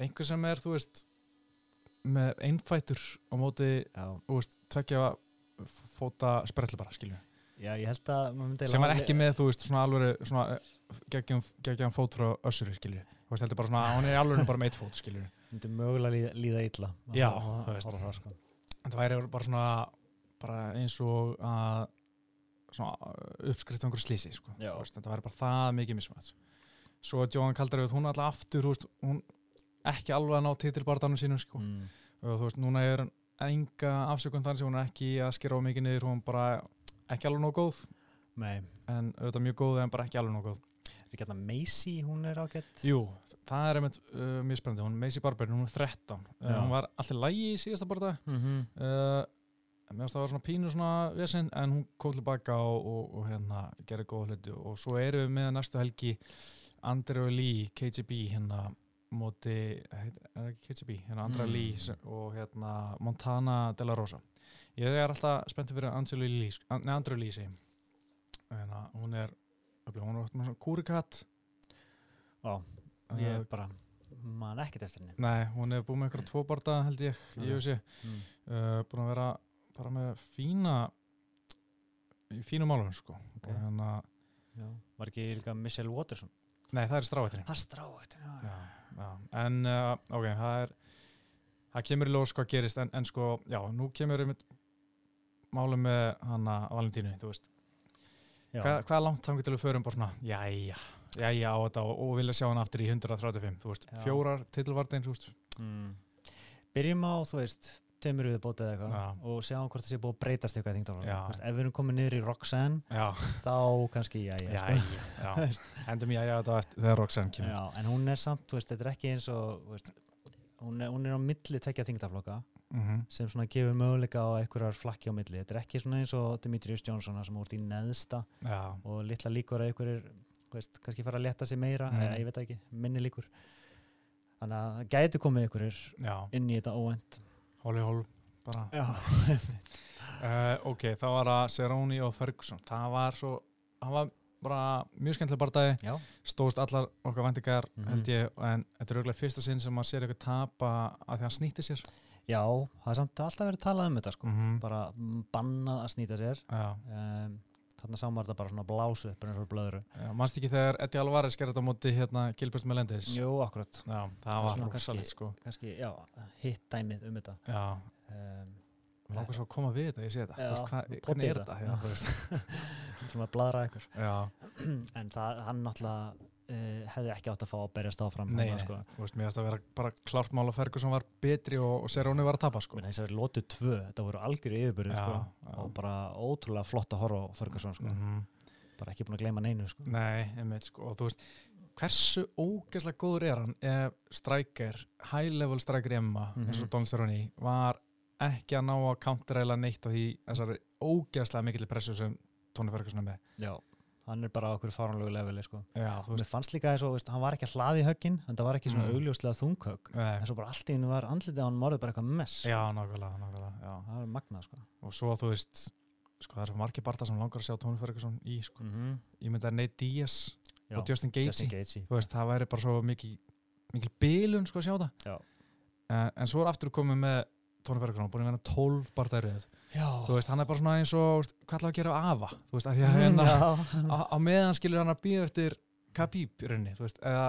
einhver sem er, þú veist með einfætur á móti, þú veist, tvekja fóta sprettlu bara, skilju já, ég held að sem er ekki með, þú veist, svona alveg svona geggjum, geggjum fót frá össuri, skilju þú veist, heldur bara svona, hún er í alveg bara með eitt fót, skilju myndi mögulega líða, illa. Já, þú veist. það, sko. það væri bara svona bara eins og að uppskrift á einhverju slísi, sko. Veist, þetta væri bara það mikið mismætt svo Johan Kaldaröð, hún er alltaf aftur, þú veist, hún ekki alveg að ná titilbardanum sínum, sko. Mm. og þú veist, núna er enga afsökun þannig sem hún er ekki að skera á mikið niður, hún bara ekki alveg nóg góð, Nei, en auðvitað mjög góð en bara ekki alveg nóg góð. Er ekki hérna Macy, hún er ágætt Jú, það er einmitt uh, mjög spennandi, hún er Macy Barber, hún er 13 uh, hún var alltaf lægi í síðasta borta mm -hmm. uh, mér finnst það var svona pínu svona vesinn en hún kom tilbaka og, og, og hérna gerði góða hluti. Og svo erum við með næstu helgi Andrew Lee, KGB hérna móti, er KGB hérna Andra Mm. Lee og hérna Montana de la Rosa ég er alltaf spenntið fyrir Andrew Lee, segi hérna, hún er hún er svona kúrikatt Já, ég bara man ekkert eftir henni Nei, hún hefur búið með eitthvað tvo barða held ég í. UFC mm. uh, búin að vera bara með fína í fínu málum sko Ok. og hérna, Já. Var ekki líka Michelle Watterson? Nei það er strávætri Það er strávægt já. já, já. en uh, ok, það er það kemur í ljós hvað gerist en, en sko, já, nú kemur einmitt málum með hana Valentínu, þú veist, Já. hvað, er langt þangur til við förum bara svona, jæja jæja á þetta og, og vilja sjá hann aftur í 135 þú veist, Já. fjórar titilvartin þú veist, Mm. Byrjum á, þú veist, tveimur við bótið eða eitthvað og sjáum hvort það sé búið að breytast eitthvað. Veist, ef við erum komið niður í Roxanne, já, þá kannski, já, já, já, já, endum jæja á þetta eftir þegar Roxanne kemur Já, en hún er samt, veist, þetta er ekki eins og, veist, hún er, hún er á milli tekja þingdaflokka mm sem svona gefur möguleika á einhverjar flakki á milli. Þetta er ekki svona eins og Demetrius Johnson sem úr í neðsta já, og litla líkur að einhverjir, veist, kannski fara að leta sig meira, Mm. eða ég veit það ekki, minni líkur. Þannig að það gæti komið einhverjir inn í þetta óvænt. Hóli hól bara Já. uh, ok, þá var það Cerrone og Ferguson það var svo, það var bara mjög skemmtileg barndagi, Já. stóðst allar okkar vendingar Mhm. held ég, en þetta er auðvitað fyrsta sinn sem maður sér eitthvað tapa að því hann snýtti sér Já, það er samt alltaf verið talað um þetta sko. -hmm. bara mm, bannað að snýta sér já, um, þannig sá maður þetta bara svona blásu upp eins og blöðru. Já, mannst ekki þegar Eddie Alvarez gerði þetta á móti hérna Gilbert Melendez? Jú, akkurat, já, það var kannski- sko. kannski, já, hitt dæmið um þetta. Já, um, mér langar svo að koma við þetta, ég sé þetta. Já, pottið hvernig er þetta. þetta? Já, þú veist. svona að bladra ykkur já, en það, hann náttúrulega uh, hefði ekki átt að fá að berjast áfram nei, nei, sko. þú veist, mér finnst að vera bara klárt mál að Ferguson var betri og, og Cerrone var að tapa sko Menn, þess að lótu tvö, þetta voru algjöru yfirbyrði Já, sko, já. og bara ótrúlega flott að horfa á Ferguson sko. Mhm. bara ekki búin að gleyma neinu sko. Nei, einmitt sko, og þú veist hversu ógeðslega góður er hann ef striker, high level striker Emma, eins Mhm. og Don Cerrone var ekki að ná að counteræla neitt af því þessari ógeðslega mikill pressu sem Tony Ferguson er með Já, hann er bara á okkur faranlegu leveli sko. Mér fannst líka og, veist, hann var ekki að hlaði höggin en það var ekki svona Mm. augljóslega þunghögg en svo bara allt í hennu var andlitið á hann morðið bara eitthvað mess sko. Já, nákvæmlega, nákvæmlega já. það var magnað sko. og svo þú veist sko, það er svo margir barða sem langar að sjá Tony Ferguson í sko. mm -hmm. ég myndi að Nate Diaz Já, og Justin Gaethje það væri bara svo mikil bilun sko að sjá það en, en svo er aftur komið með Tony Ferguson, búin að vera 12 barðærið Já, þú veist, hann er bara svona eins og hvað ætlaðu að gera af afa? Þú veist, að því að hérna Já, á, á meðan skilur hann að býða eftir Khabib í rauninni, þú veist, eða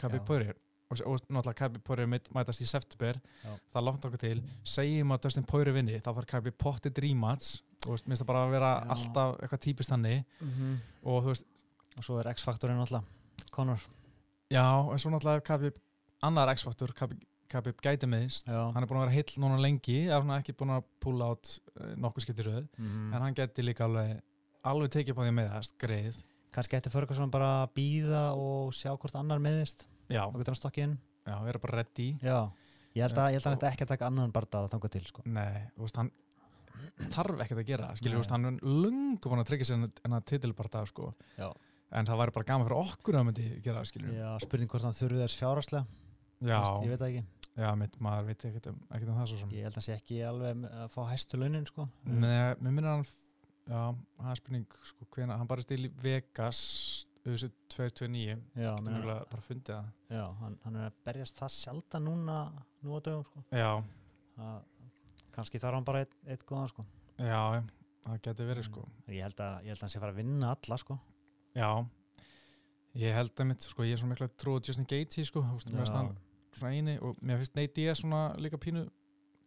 Khabib. Poirier. Og, og náttúrulega Khabib mæt- mætast í september, það langt okkur til. Segjum að Dustin Poirier vinni, þá far Khabib pottið rematch, þú veist, minnst það bara að vera Já. alltaf eitthvað típist hannig Mhm. og þú veist, og svo er X-faktorinn alltaf Conor. Já, en svo náttúrulega Khabib, annar X-faktor Khabib, Khabib gæti meðist, hann er búin að vera heill núna lengi, eða svona ekki búin að pulla át uh, nokkuð skiptir röð, mm. en hann gæti líka alveg alveg tekið á því að meðast, greið. Kannski ætti Ferguson bara að býða og sjá hvort annar meðist og getur hann stokkið inn. Já, vera bara ready. Já, ég held að, að hann ætti ekki að taka annan barndað þangað til sko. Nei, þú veist, hann þarf ekkert að gera, skilur, Nei. þú veist, hann er lungu búin að tryggja sér en að titilbarta, sko. Já. en það væri bara gaman fyrir okkur að myndi gera skilur. Já, spurning hvort hann þurfið þess fjárhagslega. Já, Veist, ég veit ekki, já mitt, maður veit ekkert um, ekkert um það svo sem. Ég held að hann sé ekki alveg að fá hæstu launin sko. Nei, mér minnir hann já, það er spurning, sko, hvena hann bara stil í Vegas auðvitað 229, Já, getur meina, mjögulega bara fundið það. Já hann, hann er að berjast það sjaldan núna nú á dögum sko. Já, að, kannski þarf hann bara eitt, eitt góðan sko. já, það getur verið, sko. Ég, held að, ég held að hann sé fara að vinna alla sko. Já, ég held að mitt, sko, ég er svona mikla trú á Justin Gaethje, sko, þú svona eini og mér finnst Nate Diaz svona líka pínu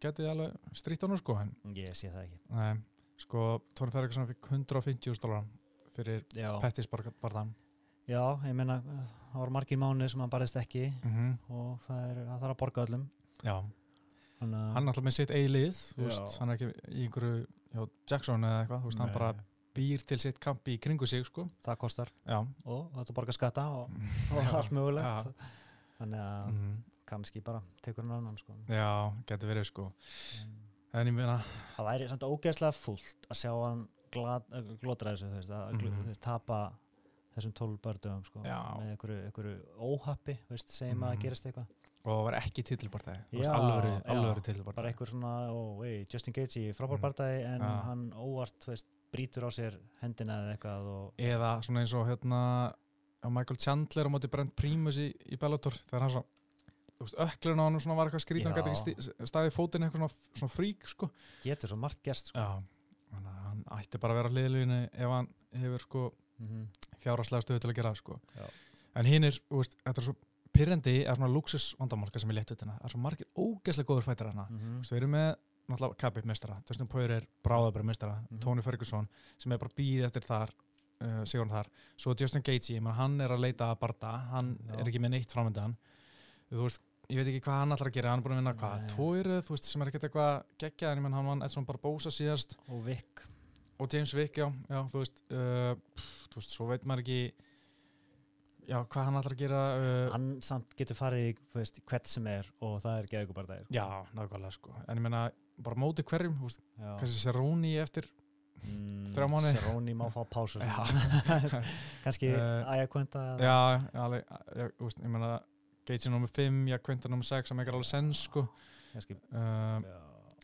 getið alveg strýtt á nú sko en ég sé það ekki. Nei, sko Tony Ferguson fikk 150.000 dólar fyrir Pettis barðan já ég meina það voru margir mánuðir sem hann barðist ekki mm -hmm. og það, er, það þarf að borga öllum. Já, Þannig að- hann er alltaf með sitt eigi lið þú Já. veist, hann er ekki í einhverju já, Jackson eða eitthvað, veist, hann bara býr til sitt kampi í kringu sig sko. Það kostar. Já, og þetta borga skatta og, og allt mögulegt. Þannig að mm kannski bara tekur hann annan sko. Já, getur verið sko en ég meina, það væri samt ógeðslega fúlt að sjá hann eh, glótra þessu þú veist, að mm veist, tapa þessum 12 bördugum sko, með einhverju, einhverju óhappi þú veist, segjum að Mhm. það gerist eitthvað og það var ekki titilbartæði Já, alvöru, alvöru bara einhver svona, ó, vei, Justin Gaethje frábær Mhm. bardagi en Já. hann óvart þú veist, brýtur á sér hendina eða eitthvað og eða svona eins og hérna Michael Chandler á móti Brent Primus í, í Bellator þegar hann svo þú veist, ökklurinn á hann svona var eitthvað skrítið hann gæti ekki staðið fótinn eitthvað svona, svona frík sko. getur svo margt gerst sko. já, þannig að hann ætti bara að vera hliðluginni ef hann hefur sko mm fjárhagslega stöðu til að gera sko. Já. en hinn er, þú veist, þetta er svo pyrrendi eða svona luxus vandamálka sem er létt það er svo margir ógeðslega góður fættir hana -hmm. Þú veist, við erum með náttúrulega Khabib mistara, Dustin Poirier er bráðabra mistara, Mhm. Tony Ferguson sem er bara býðið eftir þar uh, Sigurinn þar, svo Justin Gaethje hann er að leita að barda, hann Já. er ekki með neitt framöndan þú veist, ég veit ekki hvað hann ætlar að gera, hann er búin að vinna hvað, Nei. tóiruð, þú veist, sem er ekkert eitthvað geggjað, en ég menn hann vann Edson Barbosa síðast og Vick og James Vick, já, já þú veist uh, pff, þú veist, svo veit maður ekki já, hvað hann ætlar að gera uh, hann samt getur farið í hvert sem er og það er geðugur bardagi já, nákvæmlega, sko, en ég menna bara móti hverjum, þú veist, Já. kannski Serroni eftir Mm, þrjá mánuði. Cerrone má fá pásu Já. kannski Eh, Aja Kvönda Já, alveg, já, þú veist, ég meina Gates er nummið 5, ég kvönta nummið 6 það meikar alveg sens, sko. Um,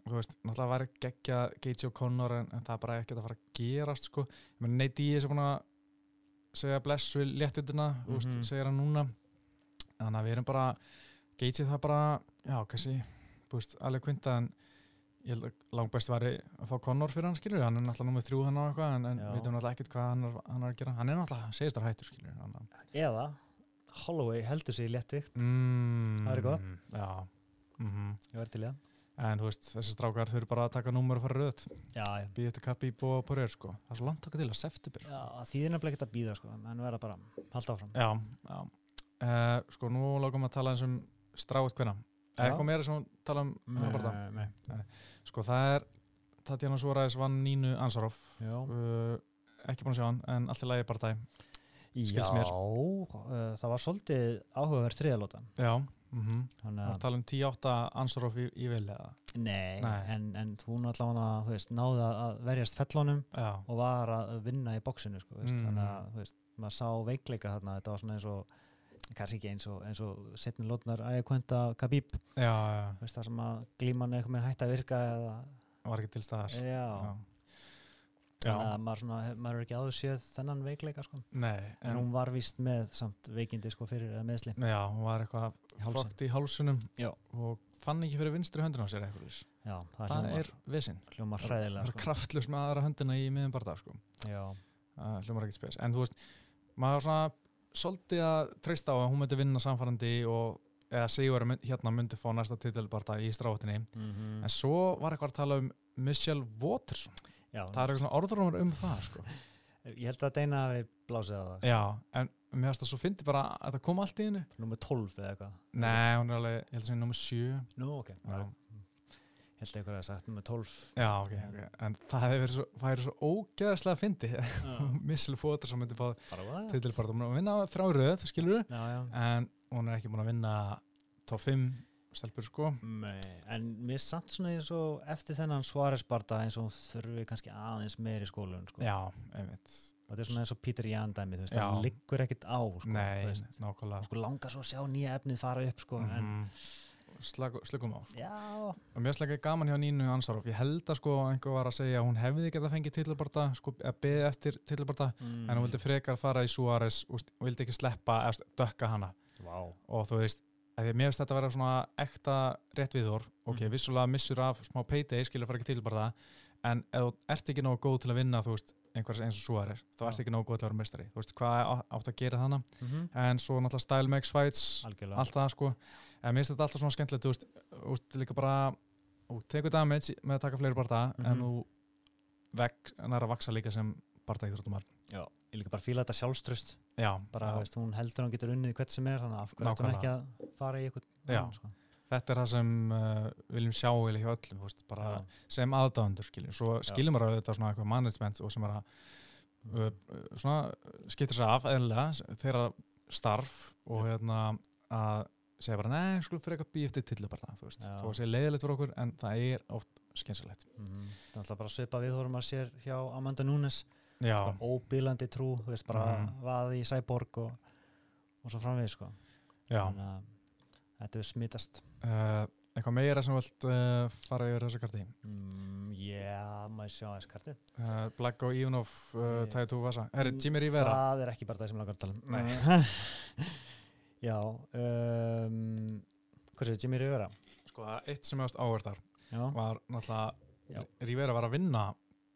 þú veist, náttúrulega væri geggja Gates og Connor en, en það er bara ekkert að fara að gerast, sko. Nate Diaz er búin að segja bless við léttutina, þú veist, Mhm. segir hann núna. Þannig að við erum bara Gates er það bara, já, kannski þú veist, alveg kvönta en ég held að langt best væri að fá Connor fyrir hann, skilur hann er náttúrulega nummið 3 hann á eitthvað en, en við veitum náttúrulega ekkert hvað hann er, hann er að gera. Hann er náttúrulega, segist þar hættur, skilur eða Holloway heldur sig í léttvikt. Mm, Það væri gott. Já. Mm ég verði til í það. En þú veist, þessi strákar eru bara að taka númur og fara röð. Já, já. Býð eftir kappi í búa og pörur sko. Það er svo langt taka til að september. Já því þið nefnilega ekki að býða sko. En verða bara halda áfram. Já, já. Uh, Sko, nú lókum við að tala eins um stráið. Er eitthvað meira sem tala um? Nei, bara nei. Sko, það er Tatjana Svoræðis vann Nínu Ansaroff. Uh, Ekki búin að sjá hann, en allt í lagi bara dæ já mér. uh, það var svolítið áhugaverð þriðalóta Já, mm -hmm. þannig það er að tala um 10-8 Ansaroff í, í vil eða nei, Nei. En, en þú náttúrulega þú veist, náði að verjast fellunum Já, og var að vinna í bóksinu sko, Mm. þannig að þú veist, maður sá veikleika þarna, þetta var svona eins og kannski ekki eins og, eins og setni lótnar að ég kvönda Khabib, já, já, þú veist, það sem að glíman eitthvað með hætti að virka eða, var ekki til staðar já, Já, þannig að maður, svona, maður er ekki áður séð þennan veikleika sko. Nei, en hún var víst með samt veikindi sko fyrir meðsli Já, hún var eitthvað fókt í hálsunum Já. og fann ekki fyrir vinstri höndina á sér eitthvað já, það, Það hljómar, er vissin. hljómar hræðilega sko. kraftlust með aðra höndina í miðum barða sko. hljómar ekkert spes. En þú veist, maður var svona svolítið að treysta á að hún myndi vinna samfærandi og eða Sigur hérna myndi fá næsta titilbarta í strátinni. mm En svo var eitthvað að tala um Michelle Waterson. Já Það er eitthvað svona orðrumur um það sko. ég held að Deina hafi blásið á það Já, en mér finnst það svo fyndi bara að það kom allt í hennu. nummer 12 eða eitthvað Nei, hún er alveg, ég held að segja nummer 7. nú ok, Já. já. ég held að eitthvað að sagt nummer 12 Já, ok, ok. En það hefur verið svo, það er svo ógeðslega fyndi. Missile Foster sem myndi fá bara hvað titilbarta. Hún er að vinna þrjá röð, skilur já, já. en hún er ekki búin að vinna top 5 stelpur, sko. Nei, en mér samt svona eins og eftir þennan svaresbarta eins og þurfi kannski aðeins meir í skólun sko. Já, einmitt. og þetta er svona eins og Peter Jan dæmi veist, það liggur ekkit á sko, Nei, nákvæmlega. sko langar svo að sjá nýja efnið fara upp sko, en Mhm. Slag- Slökum á. sko. Og mér ekki gaman hjá Nínu Ansaroff. Ég held að sko einhver var að segja að hún hefði getað fengið titilbarta, sko, eða beðið eftir titilbarta, mm. en hún vildi frekar fara í Suárez og vildi ekki sleppa dökka hana. wow. og þú veist, að mér finnst þetta að vera svona ekta rétt viðhor, ok, Mhm. vissulega missur af smá payday, skilur fara ekki til bara það en ef þú ert ekki nógu góð til að vinna þú veist, einhvers eins og svo er þá ert ekki nógu góð til að vera mestari, þú veist, hvað átt að gera þannig, mm -hmm. en svo náttúrulega style makes fights, algjörlega. allt það sko. En mér finnst þetta alltaf svona skemmtilegt, þú veist, þú veist líka bara, þú tekur damage með að taka fleiri barða, en Mhm. þú en er að vaksa líka sem barða íþróttumar, já, ég líka bara fíla þetta sjálfströst já, bara, já. veist, hún heldur að hún getur unnið hvert sem er þannig að af hverju ætti hún ekki að fara í eitthvað sko. þetta er það sem uh, við viljum sjá eða hjá öllum, þú veist, sem aðdáðandur skiljum, svo skiljum maður auðvitað svona eitthvað management og sem er að uh, uh, svona skiptir sig af eðlilega þeirra starf og hérna að segja bara, nei, skulum fyrir eitthvað býð eftir tillu bara þú veist, að segja leiðilegt fyrir okkur en það er oft skynsalegt Mhm. Það er alltaf bara svipa við þórum að sér hjá Amanda bara óbílandi trú, þú veist, bara Mhm. vaði í Cyborg og, og svo framvið sko. þannig að þetta er smitast uh, eitthvað meira sem þú vilt uh, fara yfir þessu karti mm, Já, maður sjá aðeins kartið uh, Black og Ivanov Ég- Taito Vasa, er Jimmy Rivera Það er ekki bara það sem langar að tala um. Já um, Hvað séu, Jimmy Rivera? sko, eitt sem þar Já, var náttúrulega. Rivera var að vinna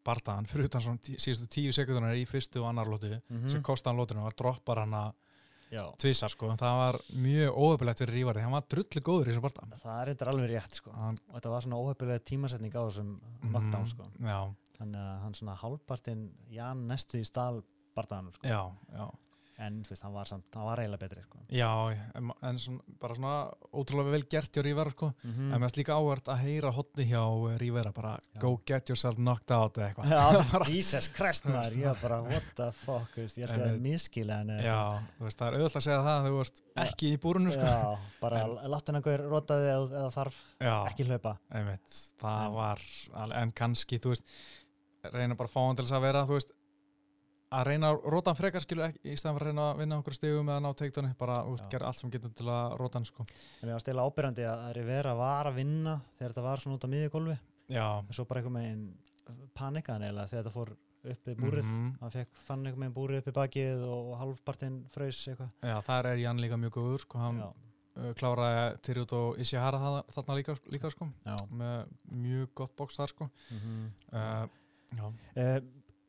bardaðan fyrir utan svona síðustu tíu sekundunar í fyrstu og annar lótu Mhm. sem kostaði hann lótinu og droppar hann að tvisa sko, það var mjög óöfilegt fyrir Rívari, hann var drullu góður í þessum barda Það er eitthvað alveg rétt sko. hann, og þetta var svona óhefnilega tímasetning á þessum Mhm. knockdown sko. já, þannig að hann svona hálfpartinn Jan næstu í stál bardaðanum sko. já, já en þú veist, hann var, samt, hann var eiginlega betri sko. já, en, en svona, bara svona ótrúlega vel gert hjá Rivera sko mm. en mér finnst líka áhvert að heyra hotni hjá Rivera bara Já. go get yourself knocked out eða eitthvað Jesus Christ maður, ég bara what the fuck, veist, ég held að það er miskila eh, já, þú veist, það er auðvitað að segja það að þú ert ekki í búrunu sko já, bara láttu hann einhver rotaði eða, eða þarf já, ekki hlaupa einmitt, það En- var en kannski, þú veist reyna bara að fá hann til þess að vera, þú veist að reyna að róta hann frekar skilu ekki, í fyrir að reyna að vinna okkur stigum eða ná teiktunni, bara, Já. gera allt sem getur til að róta hann, sko. en við var stila ábyrjandi að Rivera var að vinna þegar þetta var svona út á miðjugólfi Já, en svo bara eitthvað með einn panikaðan eða þegar þetta fór upp í búrið. Mhm. hann fekk, fann eitthvað með einn búrið upp í bakið og hálfpartinn fraus eitthvað. Já, þar er Jan líka mjög góður, sko, hann já, uh, kláraði Tyrjút og Ishihara þarna, líka, líka, sko, með mjög gott bóks þar, sko. Mm Uh, já, uh,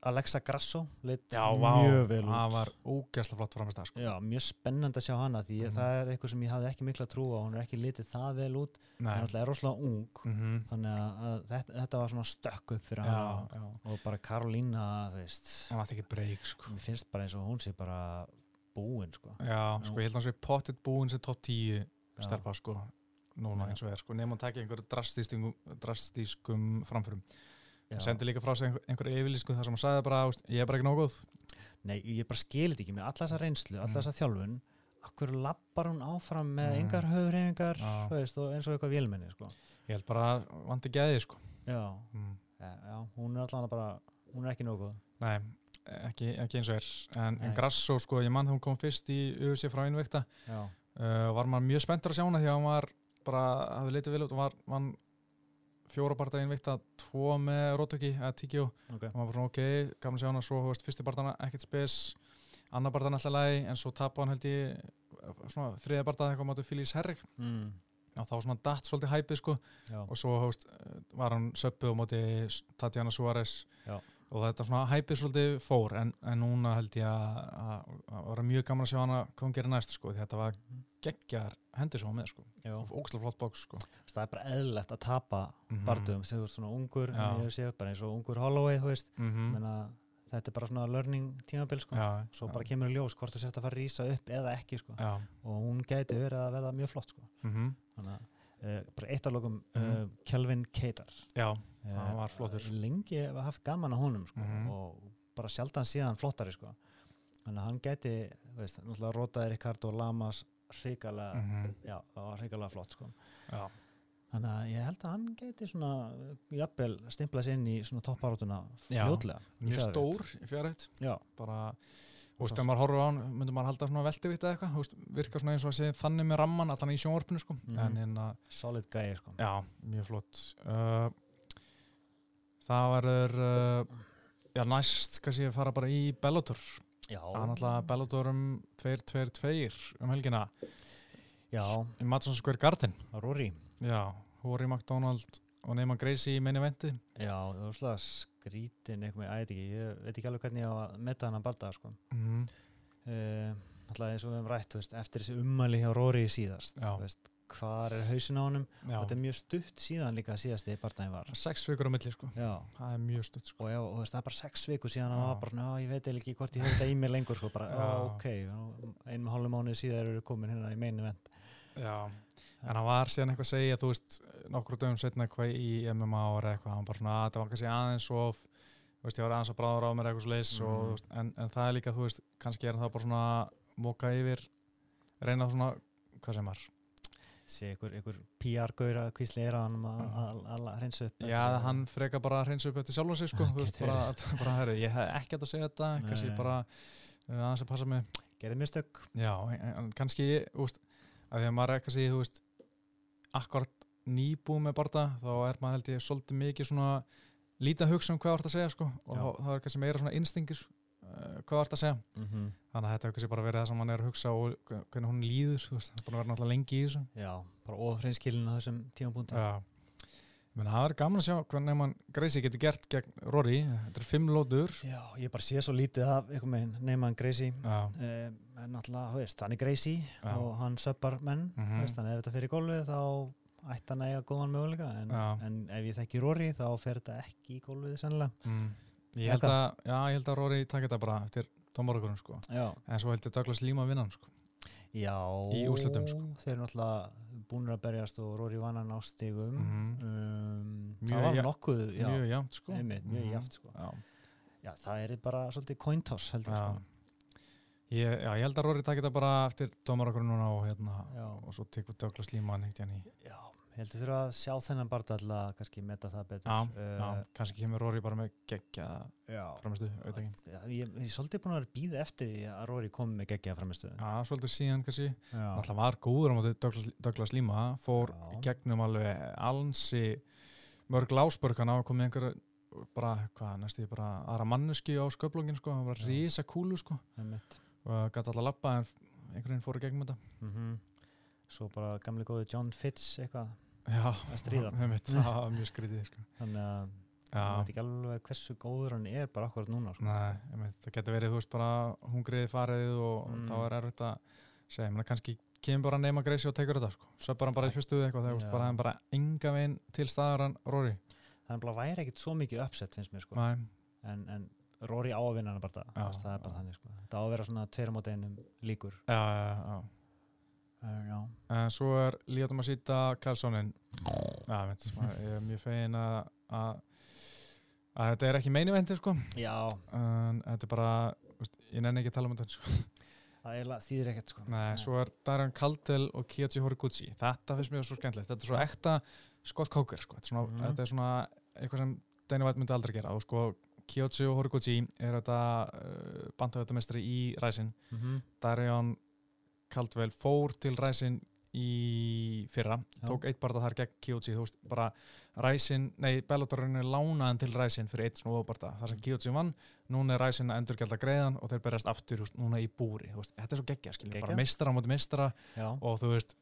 Alexa Grasso leitt já, mjög vel út það var ógæsla flott framist sko. Já, mjög spennandi að sjá hana því Mhm. það er eitthvað sem ég hafði ekki mikla trú á hún er ekki litið það vel út Nei, alltaf er rosalega ung mhm, þannig að, að þetta, þetta var svona stökk upp fyrir já, hana já, og bara veist hann átti ekki breyk, sko. finnst bara eins og hún sé bara búin sko. Já, sko, ég held að hann sé pottitt búin sem top 10 Já. stelpa, sko, núna eins og er, sko, nefnum að taka einhverju drastískum framförum. Hann sendi líka frá sig einhver, einhver yfirlýsku þar sem hann sagði bara, "Úst, ég er bara ekki nógu góð. Nei, ég bara skilit ekki með alla þessa reynslu alla Mhm. þessa þjálfun akkur lappar hún áfram með Mhm. engar veist, og eins og eitthvað vélmenni sko. Ég held bara vandi gæði, sko. já, Mm. já, já, hún er allan bara hún er ekki nógu Nei, ekki, ekki eins og er. En, en. Grasso, sko, ég mann þegar hún kom fyrst í UFC frá innveikta, já, uh, var maður mjög spenntur að sjá hana því að hann var bara, hafði litið vel og var, var fjóra barða innveikta, tvo með Rótöki, eða Tíkjó. ok. og maður bara ok, gaman að sjá hana. Svo, þú veist, fyrsti barndana ekkert spes annar barndana alltaf lægi, en svo tapa hann held ég svona þriða barndana eitthvað mátu Félix Herrig mm. og þá svona datt svolítið hæpið sko. Já, og svo, veist, var hann söppu á móti Tatjana Suárez. Og þetta svona hæpið svolítið fór en, en núna held ég að að- að vera mjög gaman að sjá hana hvað hún gerir næst sko, þetta var geggjar hendur sem var með sko, og ógslag flott bóks sko það er bara eðlilegt að tapa Mhm. bardum þegar þú ert svona ungur Já. en ég sé bara eins og ungur Holloway mm menna, þetta er bara svona learning tímabil sko. já, svo já, bara kemur í ljós hvort þú sért að fara að rísa upp eða ekki sko. já, og hún gæti verið að verða mjög flott sko. mm þannig að uh, bara eitt af lokum uh, Mhm. Kelvin Keitar já, Eh, Hann var flottur. lengi hef ég haft gaman á honum sko, Mhm. og bara sjaldan síðan flottari sko. þannig að hann gæti veist, náttúrulega rotaði Ricardo Lamas hrikalega, mm hrikalega flott sko. Þannig að ég held að hann geti svona jafnvel stimplað sér inn í svona fljótlega. í mjög stór í fjárhætt Já, bara, þú veist, ef maður horfur á hann myndum maður halda svona veldivitt eða eitthvað veist, virka svona eins og að segja þannig með ramman allan í sjónvarpinu sko, Mhm. en hérna solid gæi sko. já, mjög flott uh, það verður uh, já, næst kannski að fara bara í Bellator það er náttúrulega Bellator um 2-2-2 um helgina já, í Madison Square Garden Rory. já, Hori McDonald og Neyman Gracie í meini venti Já, það var svona skrítin eitthvað, ég veit ekki, ég veit ekki alveg hvernig ég á að metta hann að barða sko. mm. Uh, Alltaf eins og við hefum rætt, veist, eftir þessi ummæli hjá Rory síðast, veist, hvar er hausin á honum? já, Þetta er mjög stutt síðan líka síðasti barðaðin var. sex vikur á milli sko Já, það er mjög stutt sko og, já, og það er bara sex vikur síðan hann Já. var bara, já, ég veit ekki hvort ég hef þetta í mig lengur, sko, bara, já, ok, einum og hálfum mánuði síðan eru komin hérna í meinu vend. Já, en hann var síðan eitthvað að segja, þú veist, nokkru dögum setna eitthvað í MMA ára eitthvað, hann bara svona, "Ah, þetta var kannski aðeins of, þú veist, ég var aðeins að bráður á mér eitthvað svo leis og, Mhm. veist, en, en það er líka, þú veist, kannski er það bara svona móka yfir, reyna svona, hvað sem var, sé ykkur, ykkur PR-gaur að kvísli er að hann að, að, hreinsa upp Já, hann freka bara að hreinsa upp eftir sjálf og sig sko, Það þú veist, bara, bara herri, ég hef ekkert að segja þetta, kannski Nei. bara uh, aðeins að passa mig, gerði mistök. Já, en, kannski, veist, að því að maður er kannski, þú veist, akkord nýbúið með barða, þá er maður held ég svolítið mikið svona lítið að hugsa um hvað þú ert að segja, sko, og Já. þá- það er kannski meira svona instingis hvað þú ert að segja, mm -hmm. þannig að þetta hefur kannski bara verið það sem hann er að hugsa og hve- hvernig hún líður, það er búin að vera náttúrulega lengi í þessu. já, bara óhreinskilin á þessum tímapunkti. Já, ég meina, það er gaman að sjá hvernig mann Greisi getur gert gegn Rory, þetta er fimm lótur, já, ég bara sé svo lítið af einhvern veginn neyman Greisi um, en náttúrulega, þú veist, hann er Greisi og hann söppar menn Mhm. þú veist, þannig ef þetta fyrir gólfið þá ætti hann að eiga góðan möguleika en, en ef ég þekki Rory þá fer þetta ekki í gólfið sennilega. Mm. Ég held að, já, ég held að Rory takk þetta bara eftir tómarökurum sko. já, En svo held ég Douglas Lima vinnan sko. já Í úrslitum, sko. þeir eru náttúrulega búinir að berjast og Rory vann hann á stigum Mhm. um, Mjög það var nokkuð já, Mjög jafnt sko. einmitt, mjög Mhm. jafnt, sko. Já. það er bara svolítið coin toss heldur Já. sko. Ég, já, ég held að Rory takk þetta bara eftir tómarökurum núna og, hérna, og svo tekur Douglas Lima hann eitt hérna í. já, heldur þurfa að sjá þennan bara alltaf kannski meta það betur. Já, Eh, já, kannski kemur Rory bara með geggja framistu, ég, ég er svolítið búin að vera býða eftir að Rory komi með geggja framistu Já, svolítið síðan kannski. Alltaf var góður á móti Douglas, Lima, fór Já. í gegnum alveg alnsi mörg lásbörg, hann á komið einhver bara, hvað, næstu bara aðra manneski á sköflungin, sko, hann var Já. risa kúlu, sko, og gæti alltaf lappa en einhvern veginn fór í gegnum þetta. mm svo bara gamli góði John Fitz eitthvað Já, Að stríða. það var mjög skrítið, sko. þannig að ég veit ekki alveg hversu góður hann er bara akkurat núna sko. nei, einmitt, það getur verið, þú veist, bara hungrið farið og Mm. þá er erfitt að segja, menn kannski kemur bara nema Greisi og tekur þetta, sko, svo bara bara í fyrstu við eitthvað, það Já. bara, hann bara enga veginn til staðar hann Rory. þannig að bara væri ekkit svo mikið uppsett finnst mér sko. En, en Rory á að vinna hann bara Já, það, það er bara þannig sko. það á að vera svona tveir á einum líkur já, já, já. Uh, svo er Líatum að sýta Karlssonin veit, ég er mjög fegin að að þetta er ekki meini vendi sko. Já, en þetta er bara, veist, ég nenni ekki að tala um þetta sko. það þýðir ekkert sko. Nei, svo er Darren Caldwell og Kyoji Horiguchi. Þetta finnst mér svo skemmtilegt, þetta er svo ekta Scott Coker, sko, þetta Mhm. þetta er svona eitthvað sem Dana White myndi aldrei gera. Og sko Kyoji og Horiguchi er þetta uh, bandhættamestri í ræsin mm -hmm. Darren Caldwell fór til ræsin í fyrra, Já. tók eitt barða þar gegn Kyoji, þú veist, bara ræsin, nei, Bellatorinn er lánaðan til ræsin fyrir eitt svona barða, þar sem Kyoji vann. Núna er ræsin að endurgelda greiðan og þeir berjast aftur, þú veist, núna í búri, þú veist, þetta er svo geggja, skiljum, bara meistara á móti meistara já, og þú veist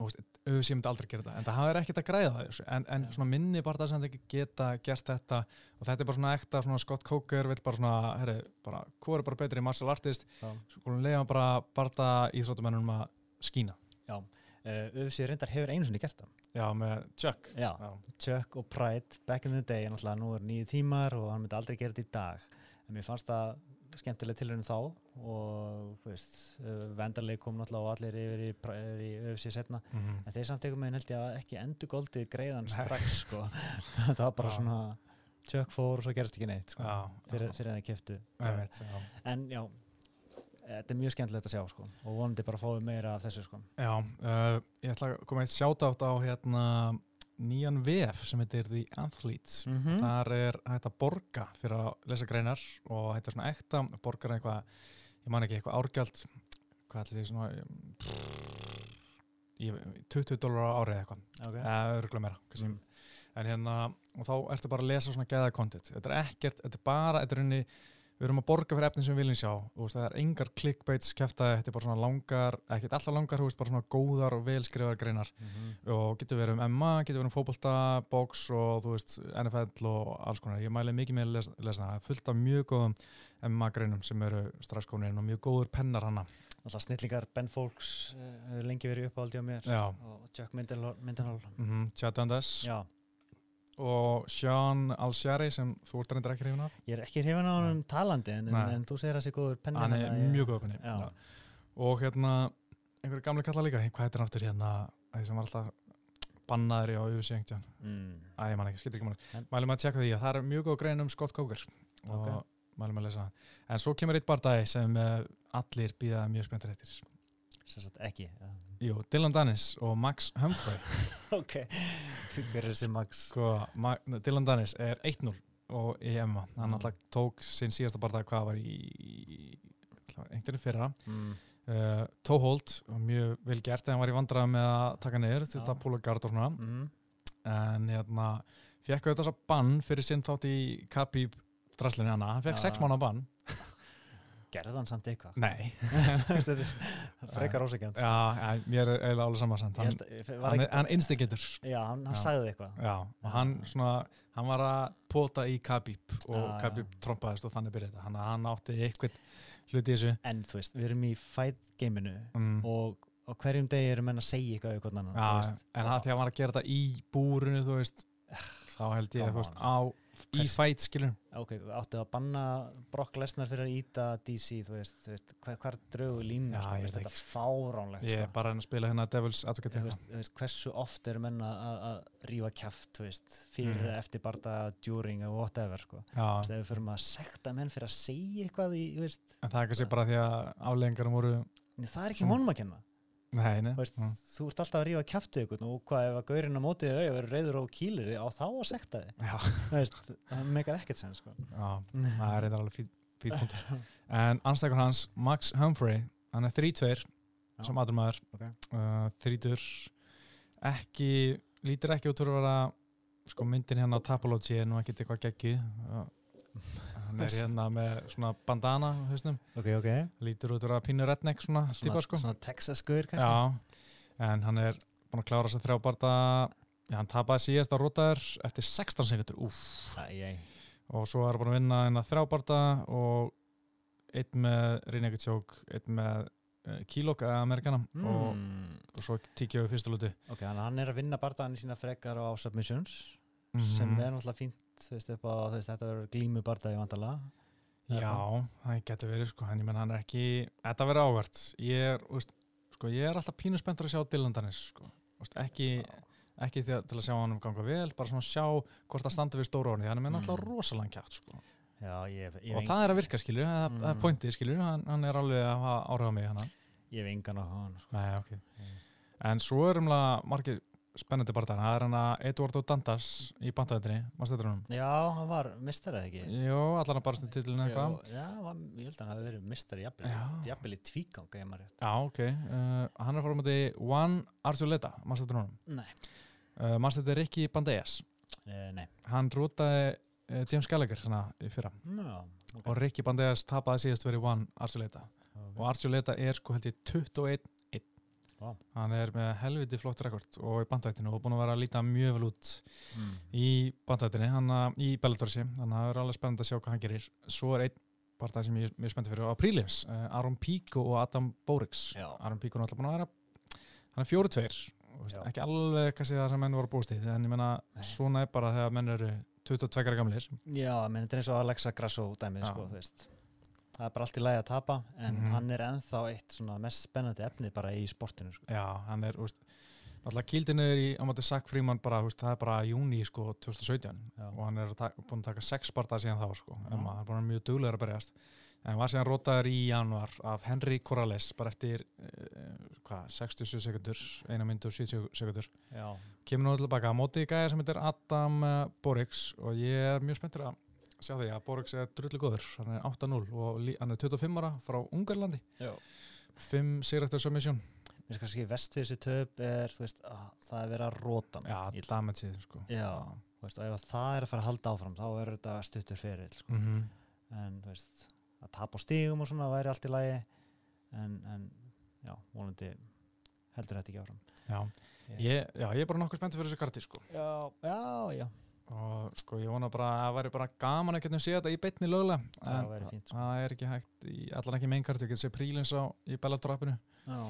auðvitað myndi aldrei gera þetta en það hafa ekkert að græða það en, en Já. svona minni barða sem þetta geta gert þetta og þetta er bara svona ekta svona Scott Coker vil bara svona, herri, bara, hvað er bara betri martial artist, já. skulum leiða bara barða íþróttumennunum að skína. Uh, UFC reyndar hefur einu sinni gert það. Já, með Chuck. Já, já, Chuck og Pride back in the day en alltaf nú er nýju tímar og hann myndi aldrei gera þetta í dag. En mér fannst það skemmtileg tilhörinu þá og uh, vendarleik kom náttúrulega og allir yfir í, í UFC setna Mhm. en þeir samt einhvern veginn held ég að ekki endur goldið greiðan strax sko. það var bara Já. svona Chuck fór og svo gerist ekki neitt sko, já, fyrir, fyrir það keftu einmitt, já. en já þetta er mjög skemmtilegt að sjá sko, og vonandi bara fáið meira af þessu sko. já uh, ég ætla að koma eitt sjátátt á hérna nýjan VF sem heitir The Athletes -hmm. Þar er hægt að borga fyrir að lesa greinar og þetta er svona ekta, borgar eitthvað, ég man ekki, eitthvað árgjald, hvað ætli því svona, ég, 20 dólar árið eitthvað, okay. eða örgulega meira. Mm. En hérna, og þá ertu bara að lesa svona gæða kontent. Þetta er ekkert, þetta er bara, þetta er unni, við erum að borga fyrir efnin sem við viljum sjá. Þú veist, það er engar clickbaits kæftæði, þetta er bara svona langar, ekkert alltaf langar, veist, bara svona góðar og velskrifaðar greinar Mhm. og getur verið um MMA, getur verið um fótbolta, box og þú veist NFL og alls konar. Ég mæli mikið með að lesa, lesa það. Er fullt af mjög góðum MMA greinum sem eru straxkonir og mjög góður pennar hana. alltaf snillingar Ben Folks uh, hefur lengi verið uppáhaldi á mér Já, og Chuck Mindenhall mm -hmm. Chad Dundas já, og Sean Alshari sem þú ert reyndar ekki hrifin af. ég er ekki hrifin á hann um talandi en, en, en þú segir að það sé góður penni Hann er að ég- mjög góður penni. Já. Og hérna, einhverju gamli kalla líka, hvað heitir hann aftur hérna, þeir sem var alltaf bannaður í á einhvern mm. Æ, ég man ekki, skilur ekki. En- Mælum að tjekka því að það er mjög góð grein um Scott Coker og Ok. mælum að lesa það. En svo kemur eitt bardagi sem uh, allir býða mjög spenntur eftir. Sagt ekki Jú, Dylan Dennis og Max Humphrey ok, hver er þessi Max sko, Ma Dylan Dennis er 1-0 og í Emma, hann Mm. alltaf tók sinn síðasta barða hvað var í einhverjum fyrra mm. uh, Tóhold, mjög vel gert en hann var í vandræða með að taka niður Já. þetta púla gard og svona Mm. en hérna, fekk auðvitað þess að bann fyrir sinn þátt í Khabib draslinni hana, hann fekk Já. 6 mánu bann gerði hann samt eitthvað nei, er frekar ósækjant já, ja, mér er eiginlega alveg saman samt, hann, hann, hann, instigator já, hann, hann Já. sagði eitthvað Já, og hann svona, hann var að pota í Khabib og Já, já. Khabib trompaðist og þannig byrjaði. Hann, hann átti eitthvað hluti í þessu. en þú veist, við erum í fight gameinu Mm. og á hverjum degi erum menn að segja eitthvað við hvern annan Já, en það því að hann var að gera þetta í búrinu, þú veist, þá held ég, on. á, í fight, skilur. ok, áttu að banna Brock Lesnar fyrir að íta DC þú veist, þú veist hver, hver draugu línu Já, sko, þetta er fáránlegt Ég er sko. bara að spila hérna Devil's Advocate. hérna. veist, veist, hversu oft eru menn að, þú veist, fyrir, Mm. eftir barða, during og whatever sko. Ef við fyrir að sekta menn fyrir að segja eitthvað í, en það er kannski bara því að afleggingarum voru, það er ekki honum að kenna nei, nei. veist, Mm. þú ert alltaf að rífa við eitthvað og hvað ef að gaurinn á mótið þau verður reyður og kýlir á þá að sekta veist, það meikar ekkert sen sko. já, það er eitthvað alveg fít, fít punktur. En anstækur hans, Max Humphrey, hann er 3-2 Já. sem aðrumæður, Ok. uh, þrítur, ekki, lítur ekki út fyrir að vera, sko myndin hérna á Tapology er nú ekkert eitthvað geggju. Uh, hann er hérna með svona bandana hausnum, ok, ok. Lítur út að pínu redneck svona, svona, típa sko. svona Texas gaur kannski? Já, en hann er búin að klára að þrjá barða, já hann tapaði síðast á rótaður eftir 16 sekundur, æ. og svo er hann búin að vinna hérna þrjábarta og einn með Rinnegatsjók, einn með uh, Kílók eða Amerikana og, Mm. og svo tíkja við fyrstu luti ok, að hann er að vinna bardaðan sína frekar á submissions Mhm. sem er náttúrulega fínt þú veist, upp á, þú veist, þetta verður glímu bardaði vandala Já, það getur verið sko, ég menn hann er ekki þetta verður ávert ég er, sko, ég er alltaf pínu spenntur að sjá Dylan Dennis sko. Ekki, ekki að, til að sjá hann um ganga vel bara svona sjá hvort það standi við stóra orðin hann er með Mm. rosalega kjátt sko. já, ég, ég, og það er að virka skilju, það, það er Mm. pointið skilju hann, hann er alveg að hafa áhrif á mig hana. ég hef engan á hann sko. Nei, ok. Mm. En svo er umlega margir spennandi barndar. Það er hann að Eduardo Dantas í bandavendinni, maður stættur hann. já, hann var mistar eða ekki Jó, allan að barast um titlinu eitthvað. já, var, ég held að hann hafi verið mistar jafnvel, Já. jafnvel í tvígang. Já, ok. Uh, hann er fórum á því Juan Archuleta, maður stættur hann. nei, Uh, maður stættur Ricky Bandejas. e, nei Hann rútaði uh, James Gallagher svona í fyrra. já, ok Og Ricky Bandejas tapaði síðast verið Juan Archuleta. Ok. Og Archuleta er sko held ég 21 Vá. Hann er með helviti flott rekord og í bandvættinu og búin að vera að líta mjög vel út mm. í bandvættinni, hann að- í Bellatorsi. Þannig að það er alveg spennandi að sjá hvað hann gerir. Svo er einn barndað sem ég er mjög spenntið fyrir á Prílims, uh, Aron Píko og Adam Bórix Já. Aron Píko er alltaf búin að vera hann er fjóru tveir. Ekki alveg kannski það sem menn voru búist í en ég menna svona er bara þegar menn eru 22 ára gamlir. Já, menn þetta er eins og Alexa Grasso dæmið, sko, þú veist það er bara allt í lagi að tapa en Mhm. hann er ennþá eitt mest spennandi efni bara í sportinu sko. já, hann er úst, alltaf kýldinniður í á móti Sack Fríman bara, úst, það er bara júni sko 2017 Já. og hann er búin að taka sex barða síðan þá sko, en maður er búin mjög duglegur að berjast. En var síðan rótaður í januar af Henry Corrales bara eftir uh, hvað, 67 sekundur eina myndu og 70 sekundur já, kemur nú tilbaka á móti í gæja sem heitir Adam uh, Borix og ég er mjög spenntur að sjá því að Borix er drullu góður hann er 8-0 og hann er 25 ára frá Ungarlandi já 5 sigur eftir submission Mér finnst kannski vest við þessi töp er veist, að það er verið að róta já, Ég- damage sko. Já. Veist, og ef að það er að fara að halda áfram þá er þetta stuttur fyrir sko. mm en þú veist, að tapa á stigum og svona væri allt í lagi en, en já, vonandi heldur þetta ekki áfram já. Ég- já, ég er bara nokkuð spenntur fyrir þessu karti sko. Já, já, já, og sko ég vona bara að það væri bara gaman að geta séð þetta í beitni löglega. Það en sko. það er ekki hægt í, allan ekki mainkarti, ég get séð prílins á í Bellator-appinu. Já,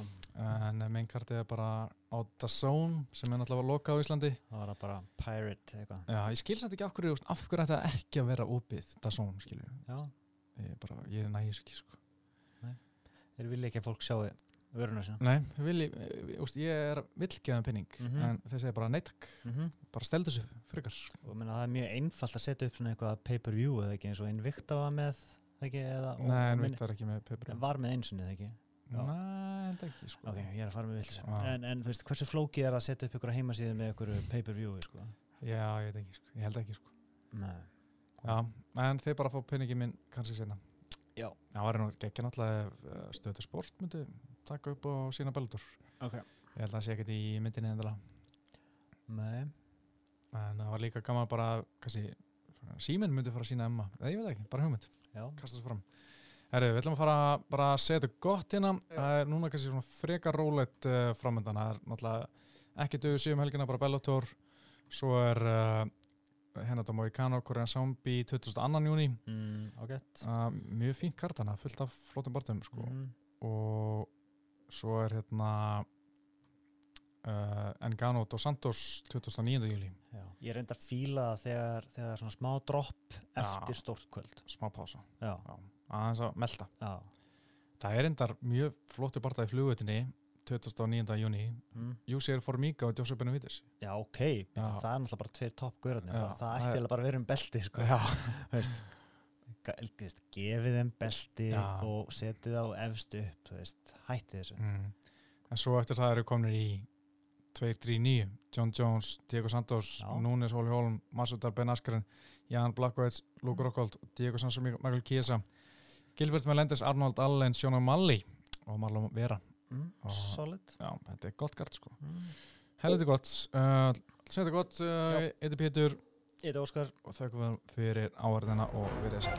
en mainkarti er bara á DAZN sem er náttúrulega að loka á Íslandi. Það var bara pirate eitthvað. Já, ég skil samt ekki af hverju, af hverju ætti það ekki að vera opið DAZN, skilju ég, ég er nægis ekki, sko þeir vilja ekki að fólk sjáu vöruna sína nei, vil ég, ég, úst, ég er villgeðan penning Mhm. en þeir segja bara neittak, mm bara steldu þessu frekar og minna, það er mjög einfalt að setja upp svona eitthvað pay-per-view eða ekki eins og Invicta var með ekki, eða, nei, en veit það er ekki með pepper var með einsunni eða ekki Já. Nei, enda ekki sko. ok, ég er að fara með villis Já. en, en veist, hversu flókið er að setja upp ykkur heimasíðu með ykkur pay-per-view sko? Já, ég ekki sko. Ég held ekki sko. Já, en þið bara fá peningi minn kannski senna. Já. Það var náttúrulega ef stöðu sport myndi taka upp og sína beldur. ok Ég held að það sé ekkert í myndinni endilega. Nei. En það var líka gaman bara, kannski, síminn myndi fara að sína Emma. Eða ég veit ekki, bara hugmynd. Kasta þessu fram. Herri, við ætlum að fara bara að þetta gott hérna. Það er núna kannski svona frekar rólegt uh, framöndan. Það er náttúrulega ekki döðu síðum helgina, bara Bellator. Svo er uh, hérna þetta Moicano, Korean Zombie 22. júni. Mm, Uh, mjög fínt kartana, fullt af flottum barndum sko. mm. og svo er hérna uh, Engano dos Santos 29. júli Já. ég reyndar að fíla það þegar, þegar svona smá dropp eftir stórt kvöld smá pása, já, Já. aðeins að melta já. það er endar mjög flottu barða í flugutinni 29. júni Mm. Júsi er Formiga og Josep Benavides já ok, það er náttúrulega bara tveir toppgörðarnir Já, það, það ætti eiginlega bara að vera um belti sko. Já, veist, gefið þeim belti Já. og setið á efst upp veist, hætti þessu mm. en svo eftir það eru komin í 2-3-9 John Jones, Diego Santos. Núnes, Hóli Hólm, Masudar Ben Askren Jan Blackwood, Luke Rockhold Diego Santos, Michael Chiesa Gilbert Melendez, Arnold Allen, Sjóna Malli og Marlon Vera mm. Og- solid Já, þetta er gott gart sko mm. Helviti gott, uh, þetta gott uh. Eiti Pétur Eitt Óskar. Og þakka við fyrir áhverðina og verið sæl